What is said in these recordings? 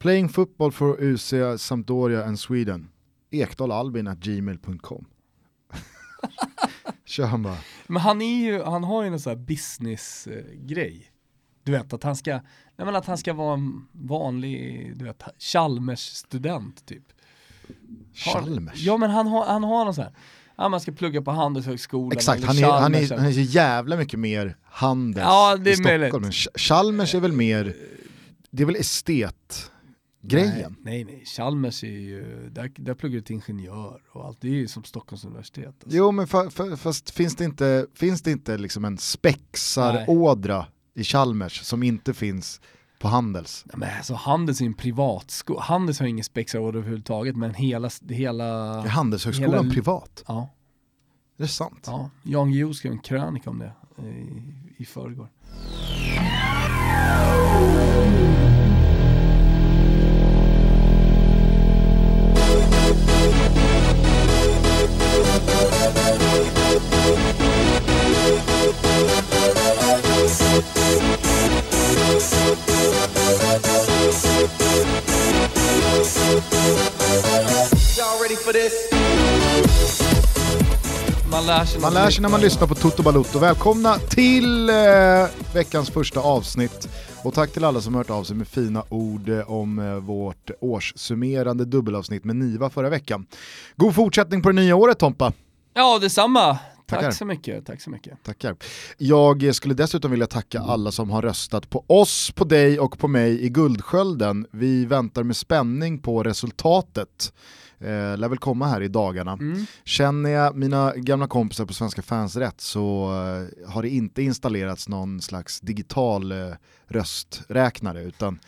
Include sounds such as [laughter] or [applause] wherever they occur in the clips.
Playing football for UC Sampdoria and Sweden. Ekdalalbin at gmail.com. [laughs] Kör han bara. Men han, är ju, han har ju en sån här business-grej. Du vet att han ska, nej men att han ska vara en vanlig, du vet, Chalmers-student typ. Har- Chalmers? Ja men han har, han har någon sån här, ja man ska plugga på Handelshögskolan Exakt, han är, han, är, han är så jävla mycket mer Handels Ja, det är i Stockholm. möjligt. Chalmers är väl mer, det är väl estet-grejen? Nej, nej, nej. Chalmers är ju, där, där pluggar du till ingenjör och allt. Det är ju som Stockholms universitet. Alltså. Jo men fa, fa, fast finns det inte, finns det inte liksom en spexarådra i Chalmers som inte finns på Handels? Ja, Men alltså Handels är en privatskola. Handels har ingen spexaråd överhuvudtaget men hela, hela... Är Handelshögskolan Hela- privat? Ja, Det är sant. ja. Jan Guillou skrev en krönika om det i, i förrgår. For this? Man lär sig, Man lär sig när man lyssnar på Toto Balutto. Välkomna till eh, veckans första avsnitt. Och tack till alla som hört av sig med fina ord eh, om eh, vårt årssummerande dubbelavsnitt med Niva förra veckan. God fortsättning på det nya året Tompa. Ja, detsamma. Tackar. Tack så mycket, tack så mycket. Tackar. Jag skulle dessutom vilja tacka alla som har röstat på oss, på dig och på mig i Guldskölden. Vi väntar med spänning på resultatet. Eh, lär väl komma här i dagarna. Mm. Känner jag mina gamla kompisar på Svenska fans rätt så eh, har det inte installerats någon slags digital eh, rösträknare utan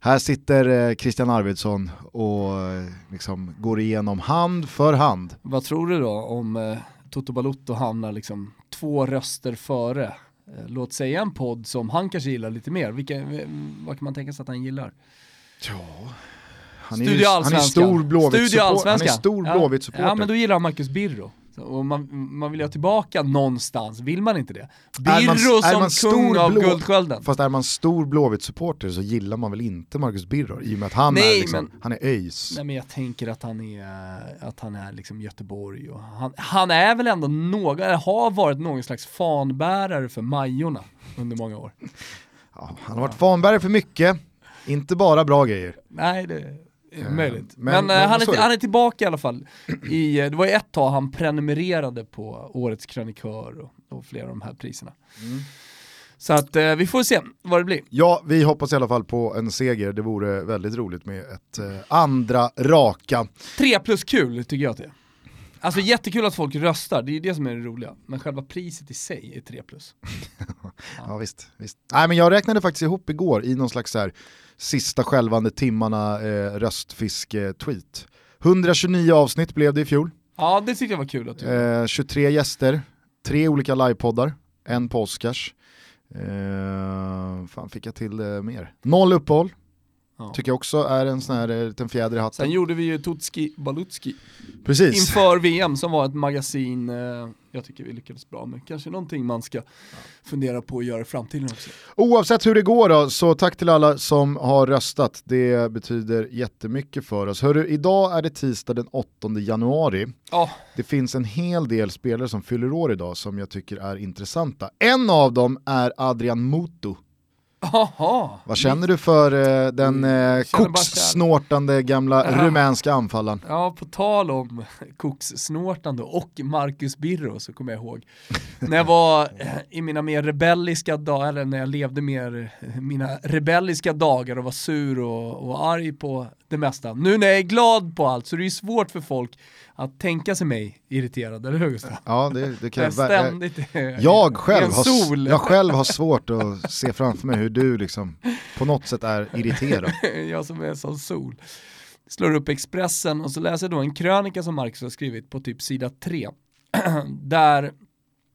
här sitter eh, Christian Arvidsson och eh, liksom går igenom hand för hand. Vad tror du då om eh, Toto Balutto hamnar liksom två röster före? Eh, låt säga en podd som han kanske gillar lite mer. Vilka, vad kan man tänka sig att han gillar? Ja, han är, ju, han är stor Studio Blåvitt-support- han är Allsvenskan. stor Ja. Blåvitt-supporter. Ja men då gillar han Marcus Birro. Och man, man vill ju ha tillbaka någonstans, vill man inte det? Birro som man kung av blå- Guldskölden. Fast är man stor Blåvitt-supporter så gillar man väl inte Marcus Birro i och med att han Nej, är liksom, men- han är ÖIS. Nej men jag tänker att han är, att han är liksom Göteborg och han, han är väl ändå någon, har varit någon slags fanbärare för Majorna under många år. [laughs] Ja, han har varit fanbärare för mycket, inte bara bra grejer. Nej det möjligt. men- Men, eh, han, är han är tillbaka i alla fall. I, eh, det var ju ett tag han prenumererade på Årets krönikör och, och flera av de här priserna. Mm. Så att eh, vi får se vad det blir. Ja, vi hoppas i alla fall på en seger. Det vore väldigt roligt med ett eh, andra raka. Tre plus kul tycker jag att det är. Alltså jättekul att folk röstar, det är ju det som är det roliga. Men själva priset i sig är tre plus. [laughs] Ja, visst, visst. Nej, men jag räknade faktiskt ihop igår i någon slags så här, sista skälvande timmarna eh, röstfiske-tweet. 129 avsnitt blev det i fjol. Ja det tycker jag var kul att du Eh, 23 gäster, tre olika livepoddar, en på Oscars. Eh, fan fick jag till det mer? Noll uppehåll, Ja. tycker jag också är en sån här eh, liten fjäder i hatten. Sen gjorde vi ju Tutski Balutski Precis. inför VM som var ett magasin eh, jag tycker vi lyckades bra med. Kanske någonting man ska fundera på att göra i framtiden också. Oavsett hur det går då, så tack till alla som har röstat. Det betyder jättemycket för oss. Hörru, idag är det tisdag den 8 januari. Ja, Det finns en hel del spelare som fyller år idag som jag tycker är intressanta. En av dem är Adrian Mutu. Jaha. Vad känner du för eh, den eh, känner bara kokssnortande gamla Ja. rumänska anfallaren? Ja, på tal om [laughs] kokssnortande och Marcus Birro så kommer jag ihåg när jag var eh, i mina mer rebelliska dagar, eller när jag levde mer eh, mina rebelliska dagar och var sur och, och arg på det mesta. Nu när jag är glad på allt så är det ju svårt för folk att tänka sig mig irriterad, eller hur Gustav? Ja, det, det kan Jag [laughs] ständigt är- jag, själv har, jag själv har svårt att se framför mig hur du liksom på något sätt är irriterad. [laughs] jag som är som sol. Slår upp Expressen och så läser jag då en krönika som Marcus har skrivit på typ sida 3. [clears throat] där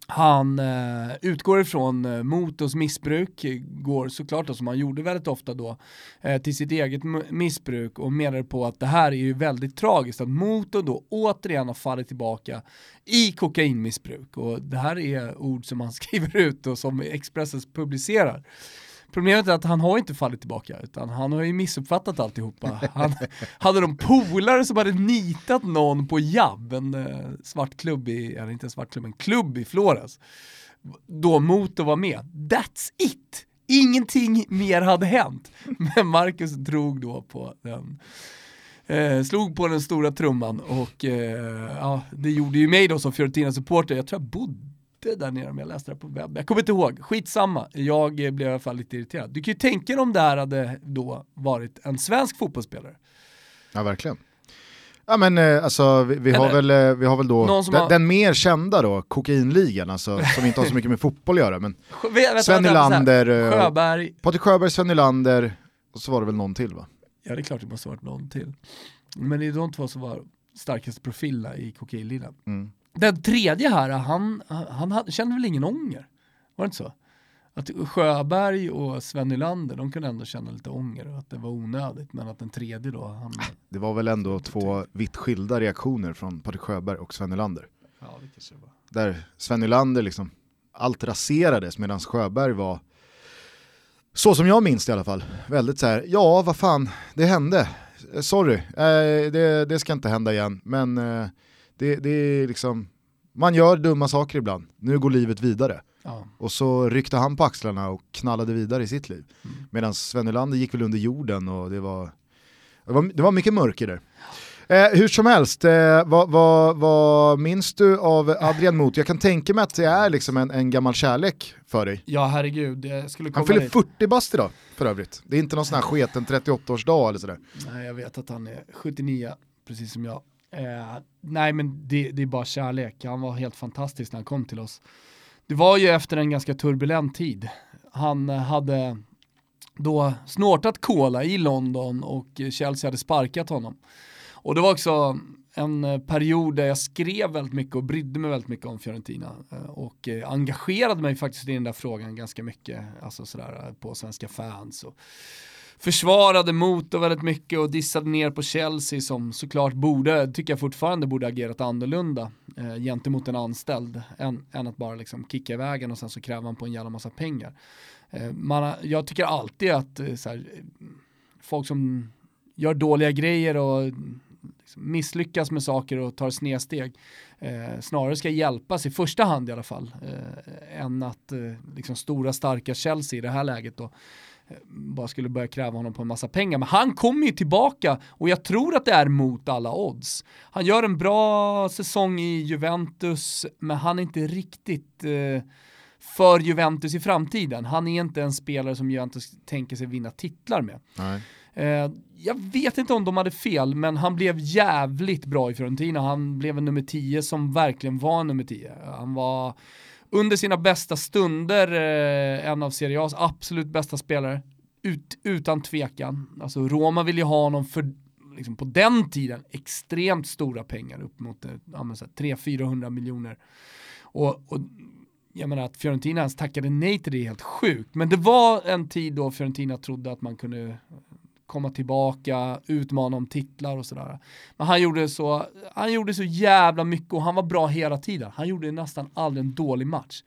han eh, utgår ifrån eh, motors missbruk, eh, går såklart då, som han gjorde väldigt ofta då, eh, till sitt eget missbruk och menar på att det här är ju väldigt tragiskt att motor då återigen har fallit tillbaka i kokainmissbruk och det här är ord som han [laughs] skriver ut och som Expressen publicerar. Problemet är att han har inte fallit tillbaka, utan han har ju missuppfattat alltihopa. Han [laughs] hade de polare som hade nitat någon på Jabb, en eh, svart klubb i, eller inte en svart klubb, en klubb i Flores. Då mot att vara med. That's it! Ingenting mer hade hänt. [laughs] Men Marcus drog då på den Eh, slog på den stora trumman och eh, ja, det gjorde ju mig då som Fiorentina-supporter, jag tror jag bodde där nere om jag läste det på webb. Jag kommer inte ihåg, skitsamma. Jag blev i alla fall lite irriterad. Du kan ju tänka dig om det här hade då varit en svensk fotbollsspelare. Ja, verkligen. Ja men eh, alltså vi, vi har väl, eh, vi har väl då den, har... den, mer kända då, kokainligan, alltså, som inte har så mycket med fotboll att göra. Men [laughs] vet, Sven Nylander, eh, Sjöberg. Patrik Sjöberg, Sven Nylander och så var det väl någon till va? Ja det är klart det måste ha varit någon till. Men det är de två som var starkaste profilerna i kokainligan. Mm. Den tredje här, han, han, han kände väl ingen ånger? Var det inte så? Att Sjöberg och Sven Nylander, de kunde ändå känna lite ånger och att det var onödigt, men att den tredje då... Han... Det var väl ändå två vitt skilda reaktioner från Patrik Sjöberg och Sven Nylander. Ja, det kanske var. Där Sven Nylander liksom, allt raserades medan Sjöberg var, så som jag minns det i alla fall, väldigt så här, ja vad fan, det hände, sorry, eh, det, det, ska inte hända igen, men eh, det, det är liksom, man gör dumma saker ibland, nu går livet vidare. Ja. Och så ryckte han på axlarna och knallade vidare i sitt liv. Mm. Medan Sven Nylander gick väl under jorden och det var, det var, det var mycket mörker där. Eh, hur som helst, eh, vad, vad, vad minns du av Adrian Mot? Jag kan tänka mig att det är liksom en, en gammal kärlek för dig. Ja herregud, jag skulle Han fyller 40 bast idag för övrigt. Det är inte någon sån här sketen 38-årsdag eller sådär. Nej jag vet att han är 79, precis som jag. Eh, nej men det, det, är bara kärlek, han var helt fantastisk när han kom till oss. Det var ju efter en ganska turbulent tid. Han eh, hade då snortat cola i London och Chelsea hade sparkat honom. Och det var också en eh, period där jag skrev väldigt mycket och brydde mig väldigt mycket om Fiorentina eh, och engagerade mig faktiskt i den där frågan ganska mycket, alltså sådär på svenska fans. Och försvarade Motor väldigt mycket och dissade ner på Chelsea som såklart borde, tycker jag fortfarande borde agerat annorlunda eh, gentemot en anställd än, än att bara liksom kicka iväg och sen så kräver man på en jävla massa pengar. Eh, man, jag tycker alltid att eh, här, folk som gör dåliga grejer och liksom misslyckas med saker och tar snedsteg eh, snarare ska hjälpas i första hand i alla fall eh, än att eh, liksom stora starka Chelsea i det här läget då bara skulle börja kräva honom på en massa pengar. Men han kommer ju tillbaka och jag tror att det är mot alla odds. Han gör en bra säsong i Juventus, men han är inte riktigt eh, för Juventus i framtiden. Han är inte en spelare som Juventus tänker sig vinna titlar med. Eh, jag vet inte om de hade fel, men han blev jävligt bra i Fiorentina. Han blev en nummer 10 som verkligen var en nummer 10. Han var under sina bästa stunder eh, en av Serie A's absolut bästa spelare. Ut, utan tvekan. Alltså Roma vill ju ha honom för, liksom på den tiden, extremt stora pengar, upp mot eh, 300-400 miljoner. Och, och jag menar att Fiorentina ens tackade nej till det är helt sjukt. Men det var en tid då Fiorentina trodde att man kunde komma tillbaka, utmana om titlar och sådär. Men han gjorde, så, han gjorde så jävla mycket och han var bra hela tiden. Han gjorde nästan aldrig en dålig match.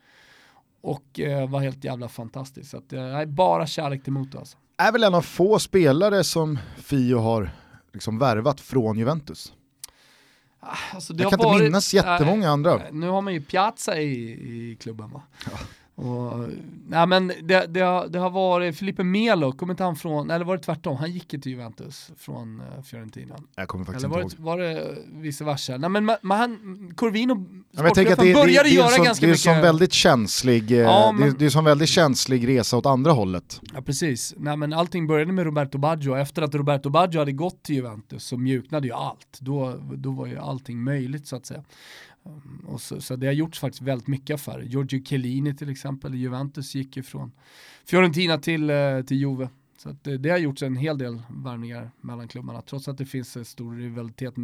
Och eh, var helt jävla fantastisk. Så att, eh, bara kärlek till Moto alltså. Är väl en av få spelare som Fio har liksom värvat från Juventus. Ah, alltså, jag kan varit, inte minnas jättemånga andra. Nu har man ju Piazza i, i klubben va? Ja. Och, nej men det, det, har, det har varit Filipe Melo, kommer inte han från, eller var det tvärtom? Han gick ju till Juventus från uh, Fiorentina. Jag kommer faktiskt eller var inte det, var det vice versa? Nej men man, han, Corvino, ja, jag tänker att det, började det, det, göra som, ganska mycket. Det är en väldigt känslig, eh, ja, men, det, är en väldigt känslig resa åt andra hållet. Ja precis, nej men allting började med Roberto Baggio, efter att Roberto Baggio hade gått till Juventus så mjuknade ju allt. Då, då var ju allting möjligt så att säga. Ehm, och så, så, det har gjorts faktiskt väldigt mycket affärer. Giorgio Chiellini till exempel, Juventus gick ju från Fiorentina till, eh, till Juve. Så det, det, har gjorts en hel del värvningar mellan klubbarna, trots att det finns en stor rivalitet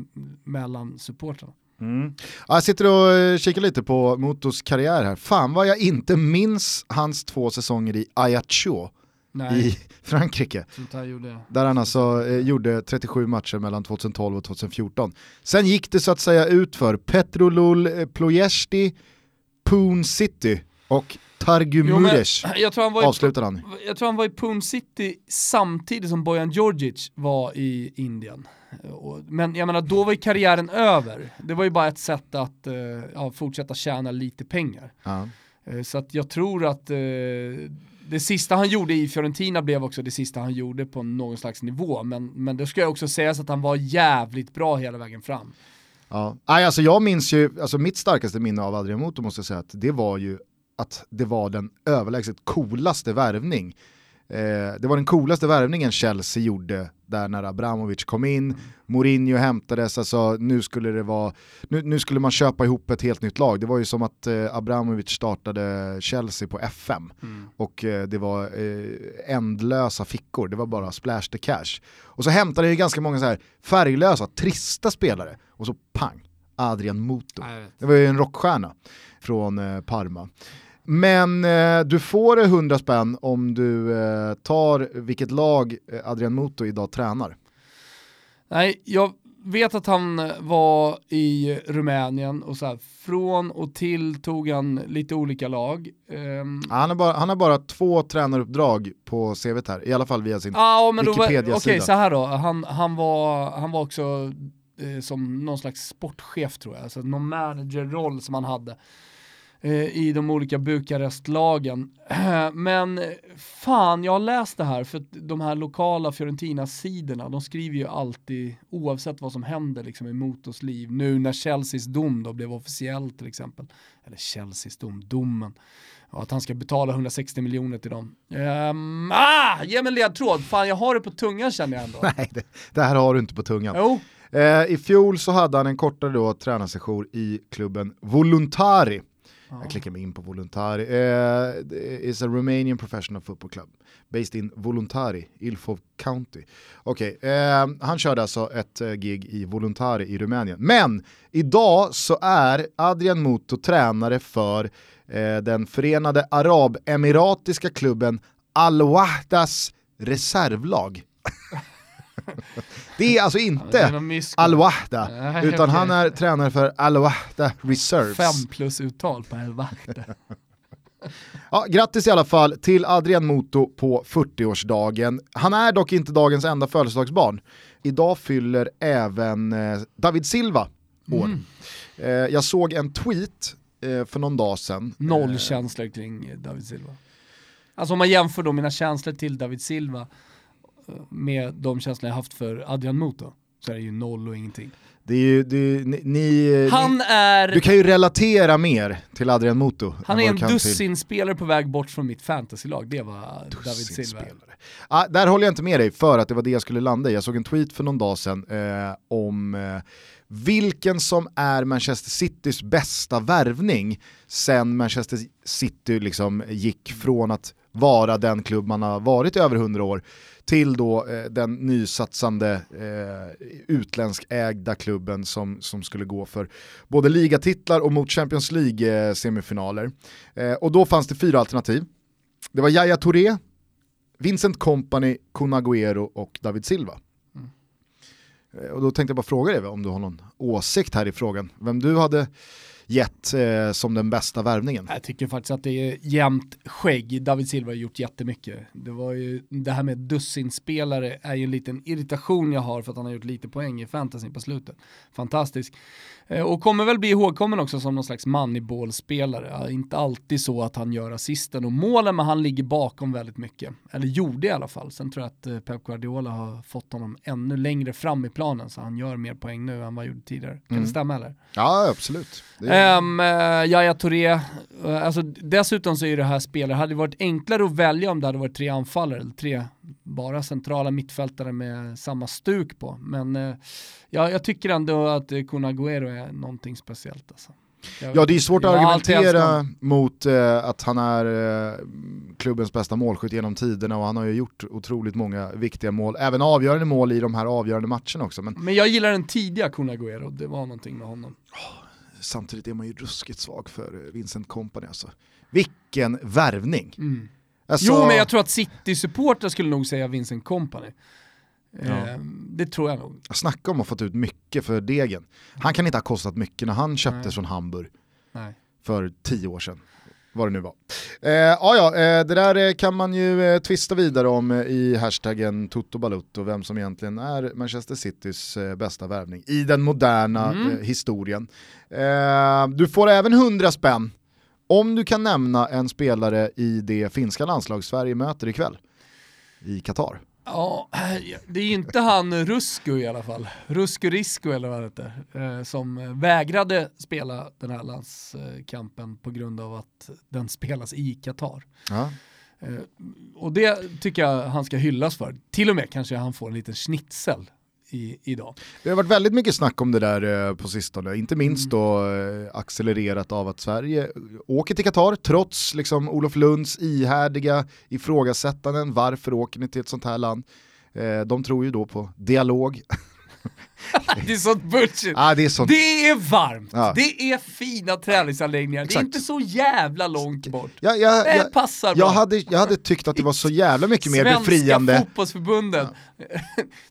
mellan supportrarna. Mm. Jag sitter och eh, kikar lite på Motos karriär här. Fan vad jag inte minns hans två säsonger i Ajaccio Nej. i Frankrike. Där han alltså eh, gjorde 37 matcher mellan 2012 och 2014. Sen gick det så att säga ut för Petrolul eh, Ploiesti Poon City Och Targu Jo, men Muresh jag tror han var i avslutar han. Jag tror han var i Pune City samtidigt som Bojan Djordjic var i Indien. Men jag menar, då var ju karriären över. Det var ju bara ett sätt att eh, ja, fortsätta tjäna lite pengar. Ja. Eh, Så att jag tror att eh, det sista han gjorde i Fiorentina blev också det sista han gjorde på någon slags nivå. Men, men det ska jag också säga så att han var jävligt bra hela vägen fram. Ja. Nej, alltså jag minns ju, alltså mitt starkaste minne av Adrian Moto måste jag säga att det var ju att det var den överlägset coolaste värvning. Eh, det var den coolaste värvningen Chelsea gjorde där när Abramovic kom in, Mourinho hämtades, alltså nu skulle det vara, nu, nu skulle man köpa ihop ett helt nytt lag. Det var ju som att eh, Abramovic startade Chelsea på FM och eh, det var eh, ändlösa fickor, det var bara splash the cash. Och så hämtade ju ganska många så här färglösa, trista spelare och så pang, Adrian Moto. Det var ju en rockstjärna från eh, Parma. Men eh, du får 100 spänn om du eh, tar vilket lag eh, Adrian Moto idag tränar. Nej, jag vet att han var i Rumänien och så här, från och till tog han lite olika lag. Ehm, Han har, bara, han har bara två tränaruppdrag på CVt här, i alla fall via sin... Då var, okej Wikipedia-sida. så här då, han, han, var, han var också eh, som någon slags sportchef tror jag, alltså någon managerroll som han hade eh, i de olika Bukarestlagen. [clears throat] men eh, fan, jag har läst det här för att de här lokala Fiorentina-sidorna, de skriver ju alltid, oavsett vad som händer liksom, i Motos liv, nu när Chelseas dom då blev officiell till exempel, eller Chelseas dom, domen, Ja, att han ska betala 160 miljoner till dem. Um, ah, ge mig en ledtråd, fan jag har det på tungan känner jag ändå. [laughs] Nej, det, det här har du inte på tungan. Jo, Eh, I fjol så hade han en kortare då tränarsession i klubben Voluntari. Jag klickar mig in på Voluntari. Uh, it's a Romanian professional football club based in Voluntari, Ilfov County. Okej, eh, han körde alltså ett eh, gig i Voluntari i Rumänien. Men idag så är Adrian Muto tränare för uh, den förenade arabemiratiska klubben Al-Wahdas reservlag. [laughs] det är alltså inte miss- Al-Wahda, utan han är tränare för Al-Wahda Reserves. Fem plus uttal på Elvakte. [laughs] Ja, grattis i alla fall till Adrian Moto på 40-årsdagen. Han är dock inte dagens enda födelsedagsbarn. Idag fyller även eh, David Silva år. Mm. Eh, jag såg en tweet eh, för någon dag sedan. Noll känslor kring David Silva. Alltså om man jämför då mina känslor till David Silva med de känslor jag haft för Adrian Muto så är det ju noll och ingenting. det är ju, det är, ni, ni, Han ni, är, du kan ju relatera mer till Adrian Moto. han är en du dussin spelare på väg bort från mitt fantasylag, det var David Silva. spelare. Ah, där håller jag inte med dig för att det var det jag skulle landa i. Jag såg en tweet för någon dag sedan eh, om eh, vilken som är Manchester Citys bästa värvning sen Manchester City liksom gick från att vara den klubb man har varit i över 100 år till då eh, den nysatsande eh, utländskägda klubben som, som skulle gå för både ligatitlar och mot Champions League-semifinaler. Eh, och då fanns det fyra alternativ. Det var Yahya Touré, Vincent Kompany, Kun Agüero och David Silva. Eh, Och då tänkte jag bara fråga dig om du har någon åsikt här i frågan. Vem du hade gett eh, som den bästa värvningen. Jag tycker faktiskt att det är jämnt skägg. David Silva har gjort jättemycket. Det var ju, det här med dussinspelare är ju en liten irritation jag har för att han har gjort lite poäng i fantasy på slutet. Fantastisk. Eh, Och kommer väl bli ihågkommen också som någon slags moneyball-spelare. Inte alltid så att han gör assisten och målen, men han ligger bakom väldigt mycket. Eller gjorde i alla fall. Sen tror jag att eh, Pep Guardiola har fått honom ännu längre fram i planen så han gör mer poäng nu än vad han gjorde tidigare. Kan det stämma eller? Ja, absolut. Är- Um, Yahya Touré, eh, alltså, dessutom så är det här spelare, hade det varit enklare att välja om det hade varit tre anfallare, eller tre bara centrala mittfältare med samma stuk på. Men eh, ja, jag tycker ändå att Kun Agüero är någonting speciellt. Alltså. Jag- Ja det är svårt att argumentera mot eh, att han är eh, klubbens bästa målskytt genom tiderna och han har ju gjort otroligt många viktiga mål, även avgörande mål i de här avgörande matcherna också. Men Men jag gillar den tidiga Kun Agüero, det var någonting med honom. samtidigt är man ju ruskigt svag för eh, Vincent Kompany alltså. Vilken värvning! Mm. Alltså, Jo men jag tror att City-supportrar skulle nog säga Vincent Kompany. Ja. Eh, det tror jag nog. Snacka om att ha fått ut mycket för degen. Han kan inte ha kostat mycket när han köptes Nej. från Hamburg Nej. för tio år sedan. vad det nu var. Eh, ja, eh, det där eh, kan man ju eh, twista vidare om eh, i hashtaggen Toto Balutto, vem som egentligen är Manchester Citys eh, bästa värvning i den moderna Mm. eh, historien. Du får även 100 spänn om du kan nämna en spelare i det finska landslag Sverige möter ikväll i Qatar. Ja, det är inte han Rusko i alla fall. Rusko Risko eller vad det heter. Eh, som vägrade spela den här landskampen på grund av att den spelas i Qatar. Ja. Eh, och det tycker jag han ska hyllas för. Till och med kanske han får en liten schnitzel i, idag. Det har varit väldigt mycket snack om det där eh, på sistone, inte minst då eh, accelererat av att Sverige åker till Qatar trots liksom Olof Lunds ihärdiga ifrågasättanden, varför åker ni till ett sånt här land? Eh, de tror ju då på dialog. [laughs] [laughs] det är sånt bullshit. ah, det är sånt. Det är varmt, Ja. det är fina träningsanläggningar, det Exakt. är inte så jävla långt bort. Jag, jag, Det jag, passar bra. jag, hade, jag hade tyckt att det var så jävla mycket mer Svenska befriande. fotbollsförbundet [laughs]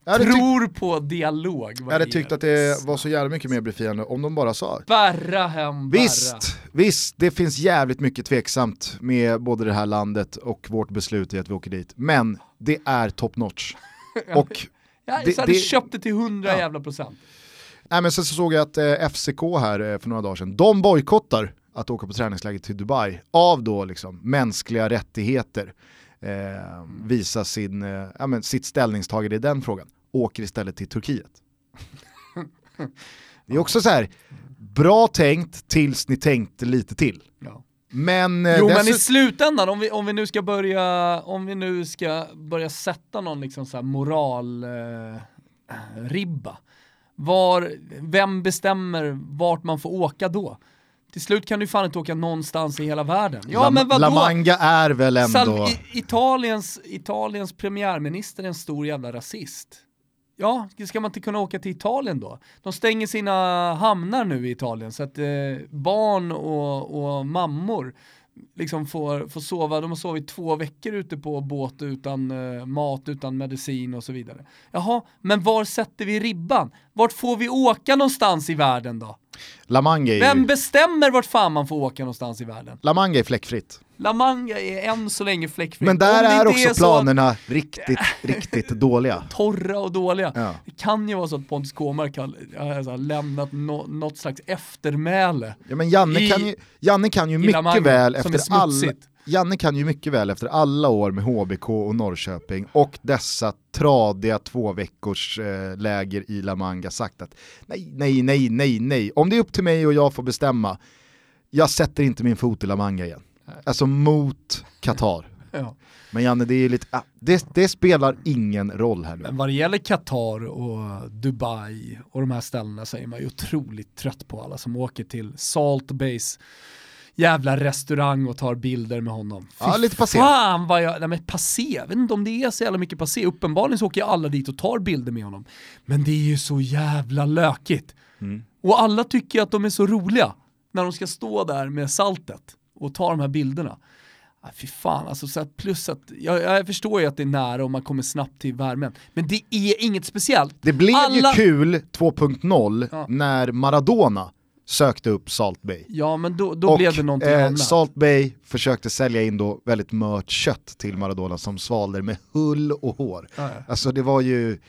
Jag hade, tyckt, tror på dialog. jag hade tyckt att det var så jävla mycket mer befriande om de bara sa Barra hem, barra. Visst, visst, det finns jävligt mycket tveksamt med både det här landet och vårt beslut i att vi åker dit. Men det är top notch. [laughs] Och Jag det- hade det- köpt det till 100 Ja. jävla procent. nej, men sen så såg jag att eh, FCK här eh, för några dagar sedan, de bojkottar att åka på träningsläger till Dubai av då liksom mänskliga rättigheter. Eh, visa sin, eh, ja, men sitt ställningstagande i den frågan. Åker istället till Turkiet. [laughs] Det är också så här, bra tänkt tills ni tänkte lite till. Ja. Men, eh, Jo men i slutändan, om vi, om vi nu ska börja, om vi nu ska börja sätta någon liksom så här moral eh, ribba. Var, vem bestämmer vart man får åka då? Till slut kan du fan inte åka någonstans i hela världen. Ja La, men vadå? La Manga är väl ändå... Sal- I, Italiens, Italiens premiärminister är en stor jävla rasist. Ja, ska man inte kunna åka till Italien då? De stänger sina hamnar nu i Italien så att eh, barn och, och mammor liksom får, får sova, de har sovit två veckor ute på båt utan eh, mat, utan medicin och så vidare. Jaha, men var sätter vi ribban? Vart får vi åka någonstans i världen då? La Manga är, Vem ju, bestämmer vart fan man får åka någonstans i världen? La Manga är fläckfritt. La Manga är än så länge fläckfritt. Men där är också så planerna riktigt, riktigt [laughs] dåliga. torra och dåliga. Ja. Det kan ju vara så att Pontus Kåmark har har så här lämnat nå- något slags eftermäle. Ja, men Janne, I- kan ju, Janne kan ju mycket väl som efter är alla... Janne kan ju mycket väl efter alla år med HBK och Norrköping och dessa tradiga två veckors eh, läger i La Manga sagt att nej, nej, nej, nej, nej. Om det är upp till mig och jag får bestämma, jag sätter inte min fot i La Manga igen. Alltså mot Qatar. [laughs] Ja. Men Janne, det är lite, ah, det, det spelar ingen roll här nu. Men vad det gäller Qatar och Dubai och de här ställena så är man ju otroligt trött på alla som åker till Salt Base jävla restaurang och tar bilder med honom. Ja, Fy lite passé. Fan vad jag, nej men passé, jag vet inte om det är så jävla mycket passé. Uppenbarligen så åker ju alla dit och tar bilder med honom. Men det är ju så jävla lökigt. Mm. Och alla tycker att de är så roliga när de ska stå där med saltet och ta de här bilderna. Ah, fy fan, alltså så att plus att, jag, jag förstår ju att det är nära och man kommer snabbt till värmen, men det är inget speciellt. Det blev Alla- ju kul 2.0 Ja. när Maradona sökte upp Salt Bay. Ja men då, då och blev det någonting eh, annat. Salt Bay försökte sälja in då väldigt mört kött till Maradona som svalde med hull och hår. Ja, ja. Alltså det var ju,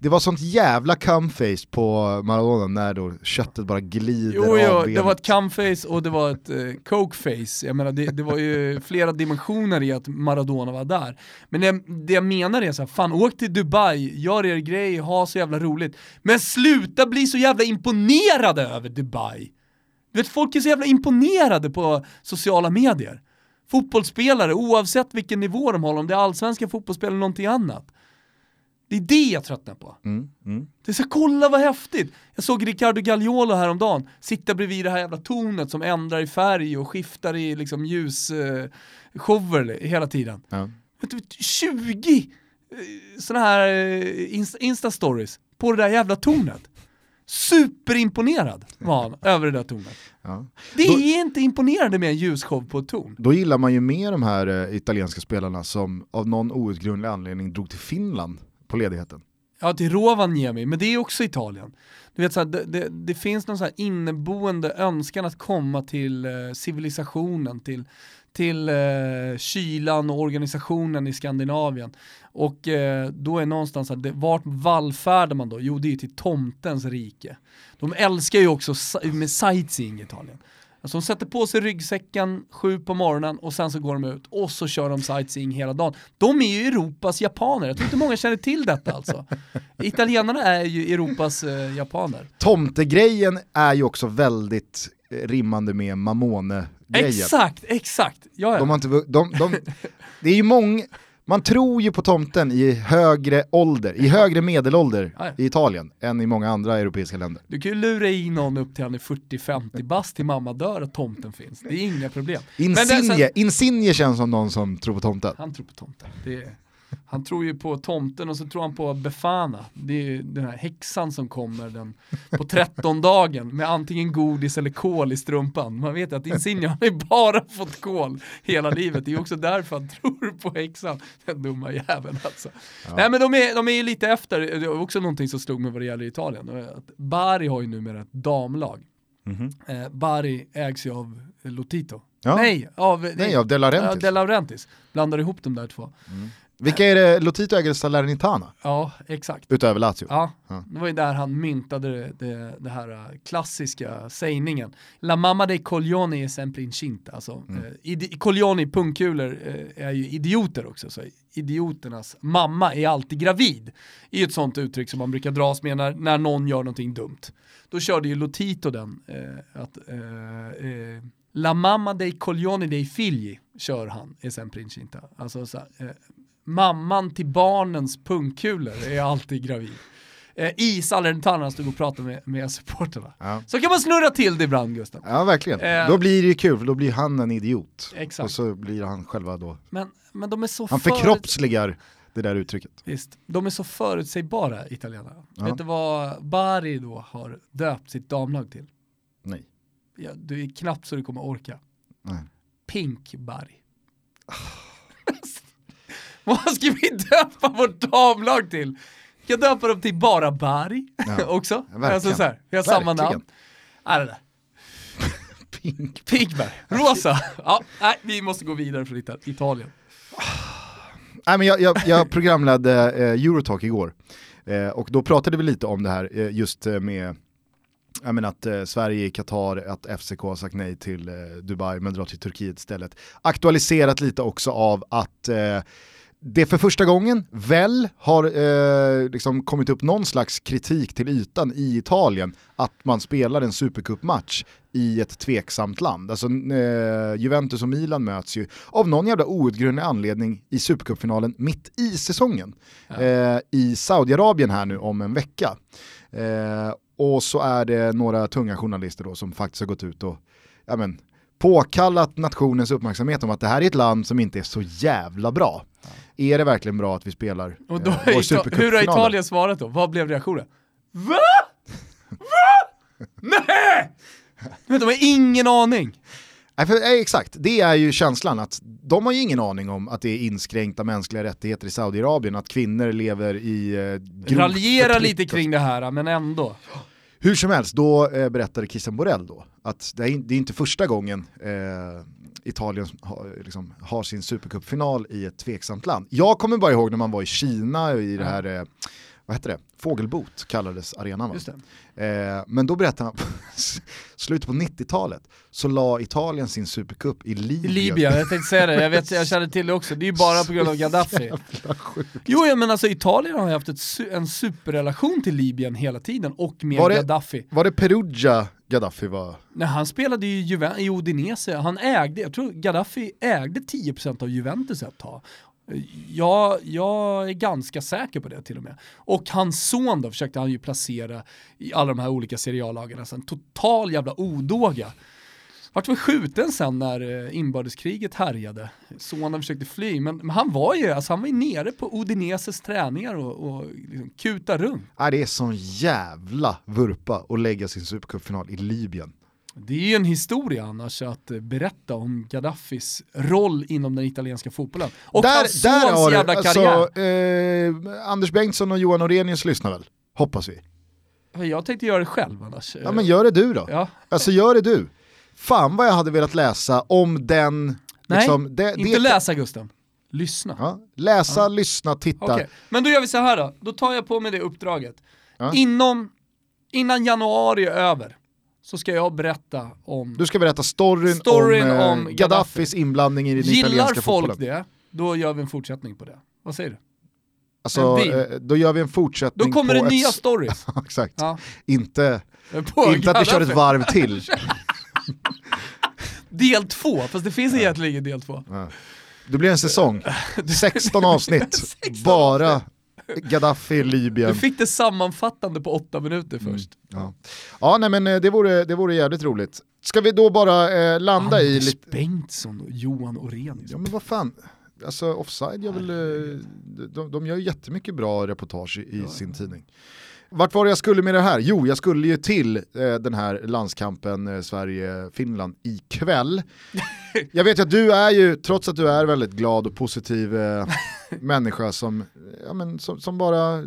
det var sånt jävla cumface på Maradona när då köttet bara glider Jo, av jo, det benet. var ett cumface och det var ett eh, cokeface. Jag menar, det, det var ju flera dimensioner i att Maradona var där. Men det, det jag menar är så här, fan åk till Dubai, gör er grej, ha så jävla roligt. Men sluta bli så jävla imponerade över Dubai. Du vet, folk är så jävla imponerade på sociala medier. Fotbollsspelare, oavsett vilken nivå de håller, om det är allsvenska fotbollsspelare eller någonting annat. Det är det jag tröttnar på. Mm, mm. Det är så kolla vad häftigt! Jag såg Ricardo Gagliolo häromdagen sitta bridvid det här jävla tornet som ändrar i färg och skiftar i liksom ljusshower eh, hela tiden. Ja. Vet du, 20 eh, sådana här eh, insta- Insta-stories på det där jävla tornet. Superimponerad var han [laughs] över det där tornet. Ja. Det Då- är inte imponerande med en ljusshow på ett torn. Då gillar man ju mer de här eh, italienska spelarna som av någon outgrundlig anledning drog till Finland på ledigheten. Ja, till Rovaniemi, men det är också Italien. Du vet, så här, det, det, det, finns någon så här inneboende önskan att komma till eh, civilisationen, till, till eh, kylan och organisationen i Skandinavien. Och eh, då är någonstans här, det, vart vallfärdar man då? Jo, det är till tomtens rike. De älskar ju också med sightseeing i Italien. Alltså de sätter på sig ryggsäcken sju på morgonen och sen så går de ut och så kör de sightseeing hela dagen. De är ju Europas japaner, jag tror inte många känner till detta alltså. Italienarna är ju Europas eh, japaner. Tomtegrejen är ju också väldigt eh, rimmande med Mamone-grejen. Exakt, exakt. Ja, ja. De har inte, de, de, det är ju många, man tror ju på tomten i högre ålder, i högre medelålder i Italien än i många andra europeiska länder. Du kan ju lura i någon upp till han är 40-50 bast till mamma dör att tomten finns. Det är inga problem. Insigne, sen- Insigne känns som någon som tror på tomten. Han tror på tomten. Det är, han tror ju på tomten och så tror han på Befana. Det är ju den här häxan som kommer den, på 13 dagen med antingen godis eller kol i strumpan. Man vet att Insigne har ju bara fått kol hela livet. Det är också därför han tror på häxan. Den dumma jäveln alltså. Nej men de är, de är ju lite efter, det är också någonting som slog mig vad det gäller Italien. Att Bari har ju numera ett damlag. Eh, Bari ägs ju av Lotito. Ja. Nej, av, Nej, av De. Ja, Laurentiis. Blandar ihop de där två. Vilka är det, Lotito äger Salernitana, Ja, exakt. utöver Lazio? Ja, det var ju där han myntade det, det, det här äh, klassiska sägningen. La mamma dei coglioni è sempre incinta. Alltså, Mm. eh, coglioni, pungkulor, eh, är ju idioter också. Så idioternas mamma är alltid gravid. är ju ett sånt uttryck som man brukar dras med när, när någon gör någonting dumt. Då körde ju Lotito den, eh, att eh, eh, La mamma dei coglioni dei figli kör han, är sempre incinta. Alltså så eh, mamman till barnens pungkulor är alltid gravid. Eh, I Salernitana stod och pratade med, med supporterna. Ja. Så kan man snurra till det ibland Gustav. Ja, verkligen. Eh. Då blir det ju kul, för då blir han en idiot. Exakt. Och så blir han själva då, Men, men de är så han förkroppsligar det där uttrycket. Visst, de är så förutsägbara italienarna. Ja. Vet du vad Bari då har döpt sitt damlag till? Nej. Ja, du är knappt så du kommer orka. Nej. Pink Bari. [laughs] vad ska vi döpa vårt damlag till? Vi kan döpa dem till bara Bari Ja. [laughs] också. Ja, alltså så här, vi har samma namn. Nej, det där. Pink. Pinkberg, rosa. Ja, nej, vi måste gå vidare från Ita- Italien. Nej, men jag, jag, jag programledde eh, Eurotalk igår eh, och då pratade vi lite om det här eh, just eh, med jag menar att eh, Sverige, Qatar, att FCK har sagt nej till eh, Dubai men drar till Turkiet istället. Aktualiserat lite också av att det för första gången väl har eh, liksom kommit upp någon slags kritik till ytan i Italien att man spelar en supercupmatch i ett tveksamt land. Alltså eh, Juventus och Milan möts ju av någon jävla outgrundlig anledning i supercupfinalen mitt i säsongen. Eh, I Saudiarabien här nu om en vecka. Eh, och så är det några tunga journalister då som faktiskt har gått ut och ja, men, påkallat nationens uppmärksamhet om att det här är ett land som inte är så jävla bra. Är det verkligen bra att vi spelar Och då, eh, vår hur har? Italien svarat då? Vad blev reaktionen? Va? Va? [laughs] Nej! Men de har ingen aning. Nej, för, eh, exakt, det är ju känslan att de har ju ingen aning om att det är inskränkta mänskliga rättigheter i Saudiarabien, att kvinnor lever i eh, Raljera lite kring det här, men ändå. Hur som helst, då eh, berättade Christian Borell då att det är, det är inte första gången eh, Italien har, liksom, har sin supercupfinal i ett tveksamt land. Jag kommer bara ihåg när man var i Kina i det här, eh, vad heter det, Fågelbot kallades arenan va? Eh, men då berättade han, [laughs] slutet på 90-talet så la Italien sin supercup i I Libyen. Libyen, jag tänkte säga det, jag, vet, jag känner till det också. Det är ju bara på grund av [laughs] Gaddafi. Jo, ja, men alltså Italien har ju haft ett, en superrelation till Libyen hela tiden och med Var det- Gaddafi. Var det Perugia Gaddafi var? Nej, han spelade ju Juven- i Udinese, han ägde, jag tror Gaddafi ägde 10% av Juventus ett tag. Jag, jag är ganska säker på det till och med. Och hans son då försökte han ju placera i alla de här olika seriallagen. Alltså en total jävla odåga. Vart väl skjuten sen när eh, inbördeskriget härjade. Sonen försökte fly, men, men han var ju alltså, han var ju nere på Udineses träningar och, och liksom kuta runt. Det är sån jävla vurpa att lägga sin supercupfinal i Libyen. Det är ju en historia annars att eh, berätta om Gaddafis roll inom den italienska fotbollen. Och hans sons jävla karriär. alltså, eh, Anders Bengtsson och Johan Orenius lyssnar väl? Hoppas vi. Jag tänkte göra det själv annars. Ja men gör det du då. Ja. Alltså gör det du. Fan vad jag hade velat läsa om den... Nej, liksom, det, inte det, läsa Gusten. Lyssna. Ja, läsa, lyssna, titta. Okej, men då gör vi så här då. Då tar jag på mig det uppdraget. Ja. Inom, innan januari är över så ska jag berätta om... Du ska berätta storyn, Storyn om, eh, om Gaddafis Gaddafi. inblandning i den Gillar italienska folk fotbollen. det, då gör vi en fortsättning på det. Vad säger du? Alltså, eh, då gör vi en fortsättning Då kommer på det ett nya stories. [laughs] Exakt. Ja. Inte, På inte att vi kör ett varv till. [laughs] Del två, fast det finns egentligen ingen del två. Det blir en säsong. [laughs] 16 avsnitt. 16 Bara Gaddafi, Du Libyen. fick det sammanfattande på åtta minuter först. Ja, ja nej, men eh, det vore, det vore jävligt roligt. Ska vi då bara eh, landa i Anders. Bengtsson och Johan Orenius. Ja men vad fan. Alltså Offside gör väl, eh, de, de gör ju jättemycket bra reportage i, i sin tidning. Vart var det jag skulle med det här? Jo, jag skulle ju till eh, den här landskampen eh, Sverige-Finland ikväll. Jag vet ju att du är ju, trots att du är väldigt glad och positiv eh, [laughs] människa som, ja, men, som, som bara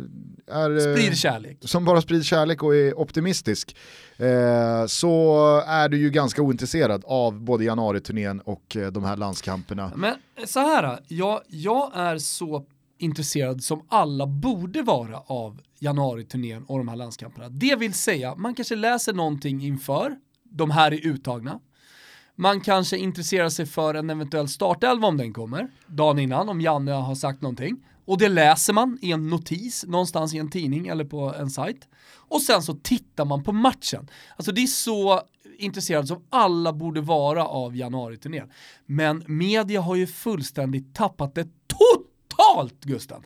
är... eh, Sprid kärlek. som bara sprider kärlek och är optimistisk, eh, så är du ju ganska ointresserad av både januariturnén och eh, de här landskamperna. Men så här, jag, jag är så intresserad som alla borde vara av januariturnén och de här landskamperna. Det vill säga, man kanske läser någonting inför, de här är uttagna. Man kanske intresserar sig för en eventuell startelva om den kommer, dagen innan, om Janne har sagt någonting. Och det läser man i en notis någonstans i en tidning eller på en sajt. Och sen så tittar man på matchen. Alltså det är så intresserad som alla borde vara av januariturnén. Men media har ju fullständigt tappat det totalt Gusten.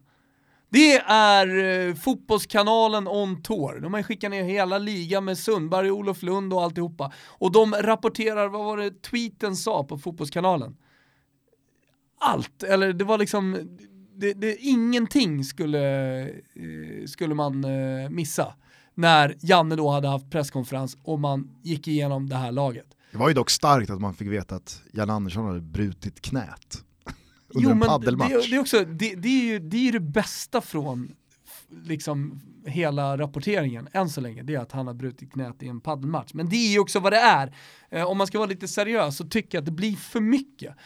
Det är eh, fotbollskanalen on tour. De har skickat ner hela ligan med Sundberg, Olof Lund och alltihopa. Och de rapporterar, vad var det tweeten sa på fotbollskanalen? Allt, eller det var liksom, det, det, ingenting skulle, eh, skulle man eh, missa. När Janne då hade haft presskonferens och man gick igenom det här laget. Det var ju dock starkt att man fick veta att Jan Andersson hade brutit knät under Jo en men paddelmatch. det, det, är också, det, det, är ju, det är ju det bästa från liksom hela rapporteringen än så länge, det är att han har brutit knät i en paddelmatch. Men det är ju också vad det är. Eh, om man ska vara lite seriös så tycker jag att det blir för mycket.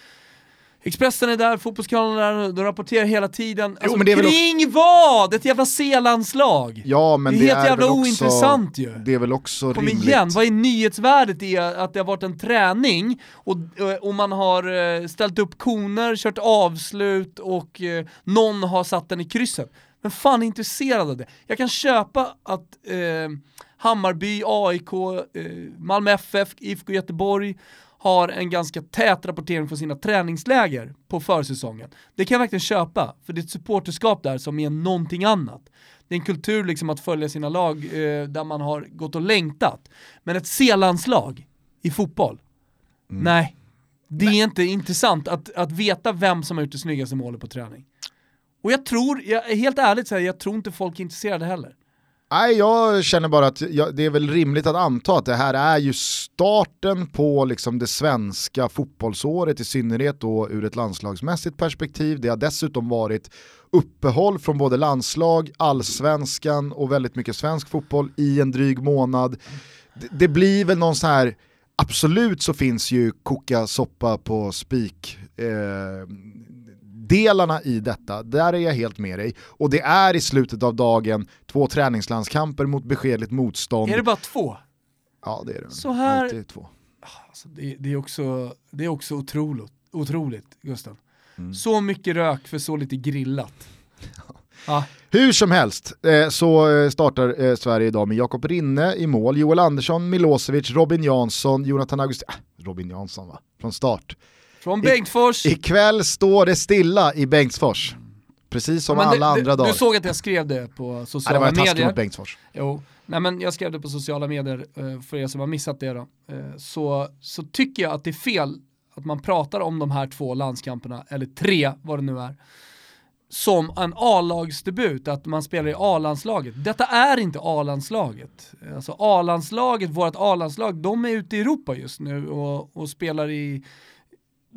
Expressen är där, Fotbollskanalen är där, de rapporterar hela tiden. Alltså, men det är kring vad? Ett jävla C-landslag! Ja men det är helt är jävla väl också, ointressant ju. Det är väl också Kom rimligt. igen, vad är nyhetsvärdet i att det har varit en träning och, och man har eh, ställt upp koner, kört avslut och eh, någon har satt den i krysset. Men fan är intresserad av det? Jag kan köpa att eh, Hammarby, AIK, eh, Malmö FF, IFK Göteborg har en ganska tät rapportering från sina träningsläger på försäsongen. Det kan jag verkligen köpa, för det är ett supporterskap där som är någonting annat. Det är en kultur liksom att följa sina lag eh, där man har gått och längtat. Men ett C-landslag i fotboll, nej. Det är inte intressant att, att veta vem som har gjort det snyggaste målet på träning. Och jag tror, jag, helt ärligt säger jag tror inte folk är intresserade heller. Nej, jag känner bara att jag, det är väl rimligt att anta att det här är ju starten på liksom det svenska fotbollsåret, i synnerhet då ur ett landslagsmässigt perspektiv. Det har dessutom varit uppehåll från både landslag, allsvenskan och väldigt mycket svensk fotboll i en dryg månad. Det, det blir väl någon så här, absolut så finns ju koka soppa på spik eh, delarna i detta, där är jag helt med dig. Och det är i slutet av dagen två träningslandskamper mot beskedligt motstånd. Är det bara två? Ja det är det. Så här- Alltid två. Alltså det, det, är också, det är också otroligt, otroligt Gusten. Mm. Så mycket rök för så lite grillat. Ja, Hur som helst eh, så eh, startar eh, Sverige idag med Jakob Rinne i mål, Joel Andersson, Milosevic, Robin Jansson, Jonathan August... Äh, Robin Jansson va? Från start. Från Bengtsfors. Ikväll står det stilla i Bengtsfors. Precis som det- alla det- andra dagar. Du såg att jag skrev det på ja, det sociala var taskigt medier. mot Bengtsfors. Jo, nej men jag skrev det på sociala medier eh, för er som har missat det då. Eh, Så, så tycker jag att det är fel att man pratar om de här två landskamperna, eller tre vad det nu är, som en A-lagsdebut, att man spelar i A-landslaget. Detta är inte A-landslaget. Alltså A-landslaget, vårt A-landslag, de är ute i Europa just nu och, och spelar i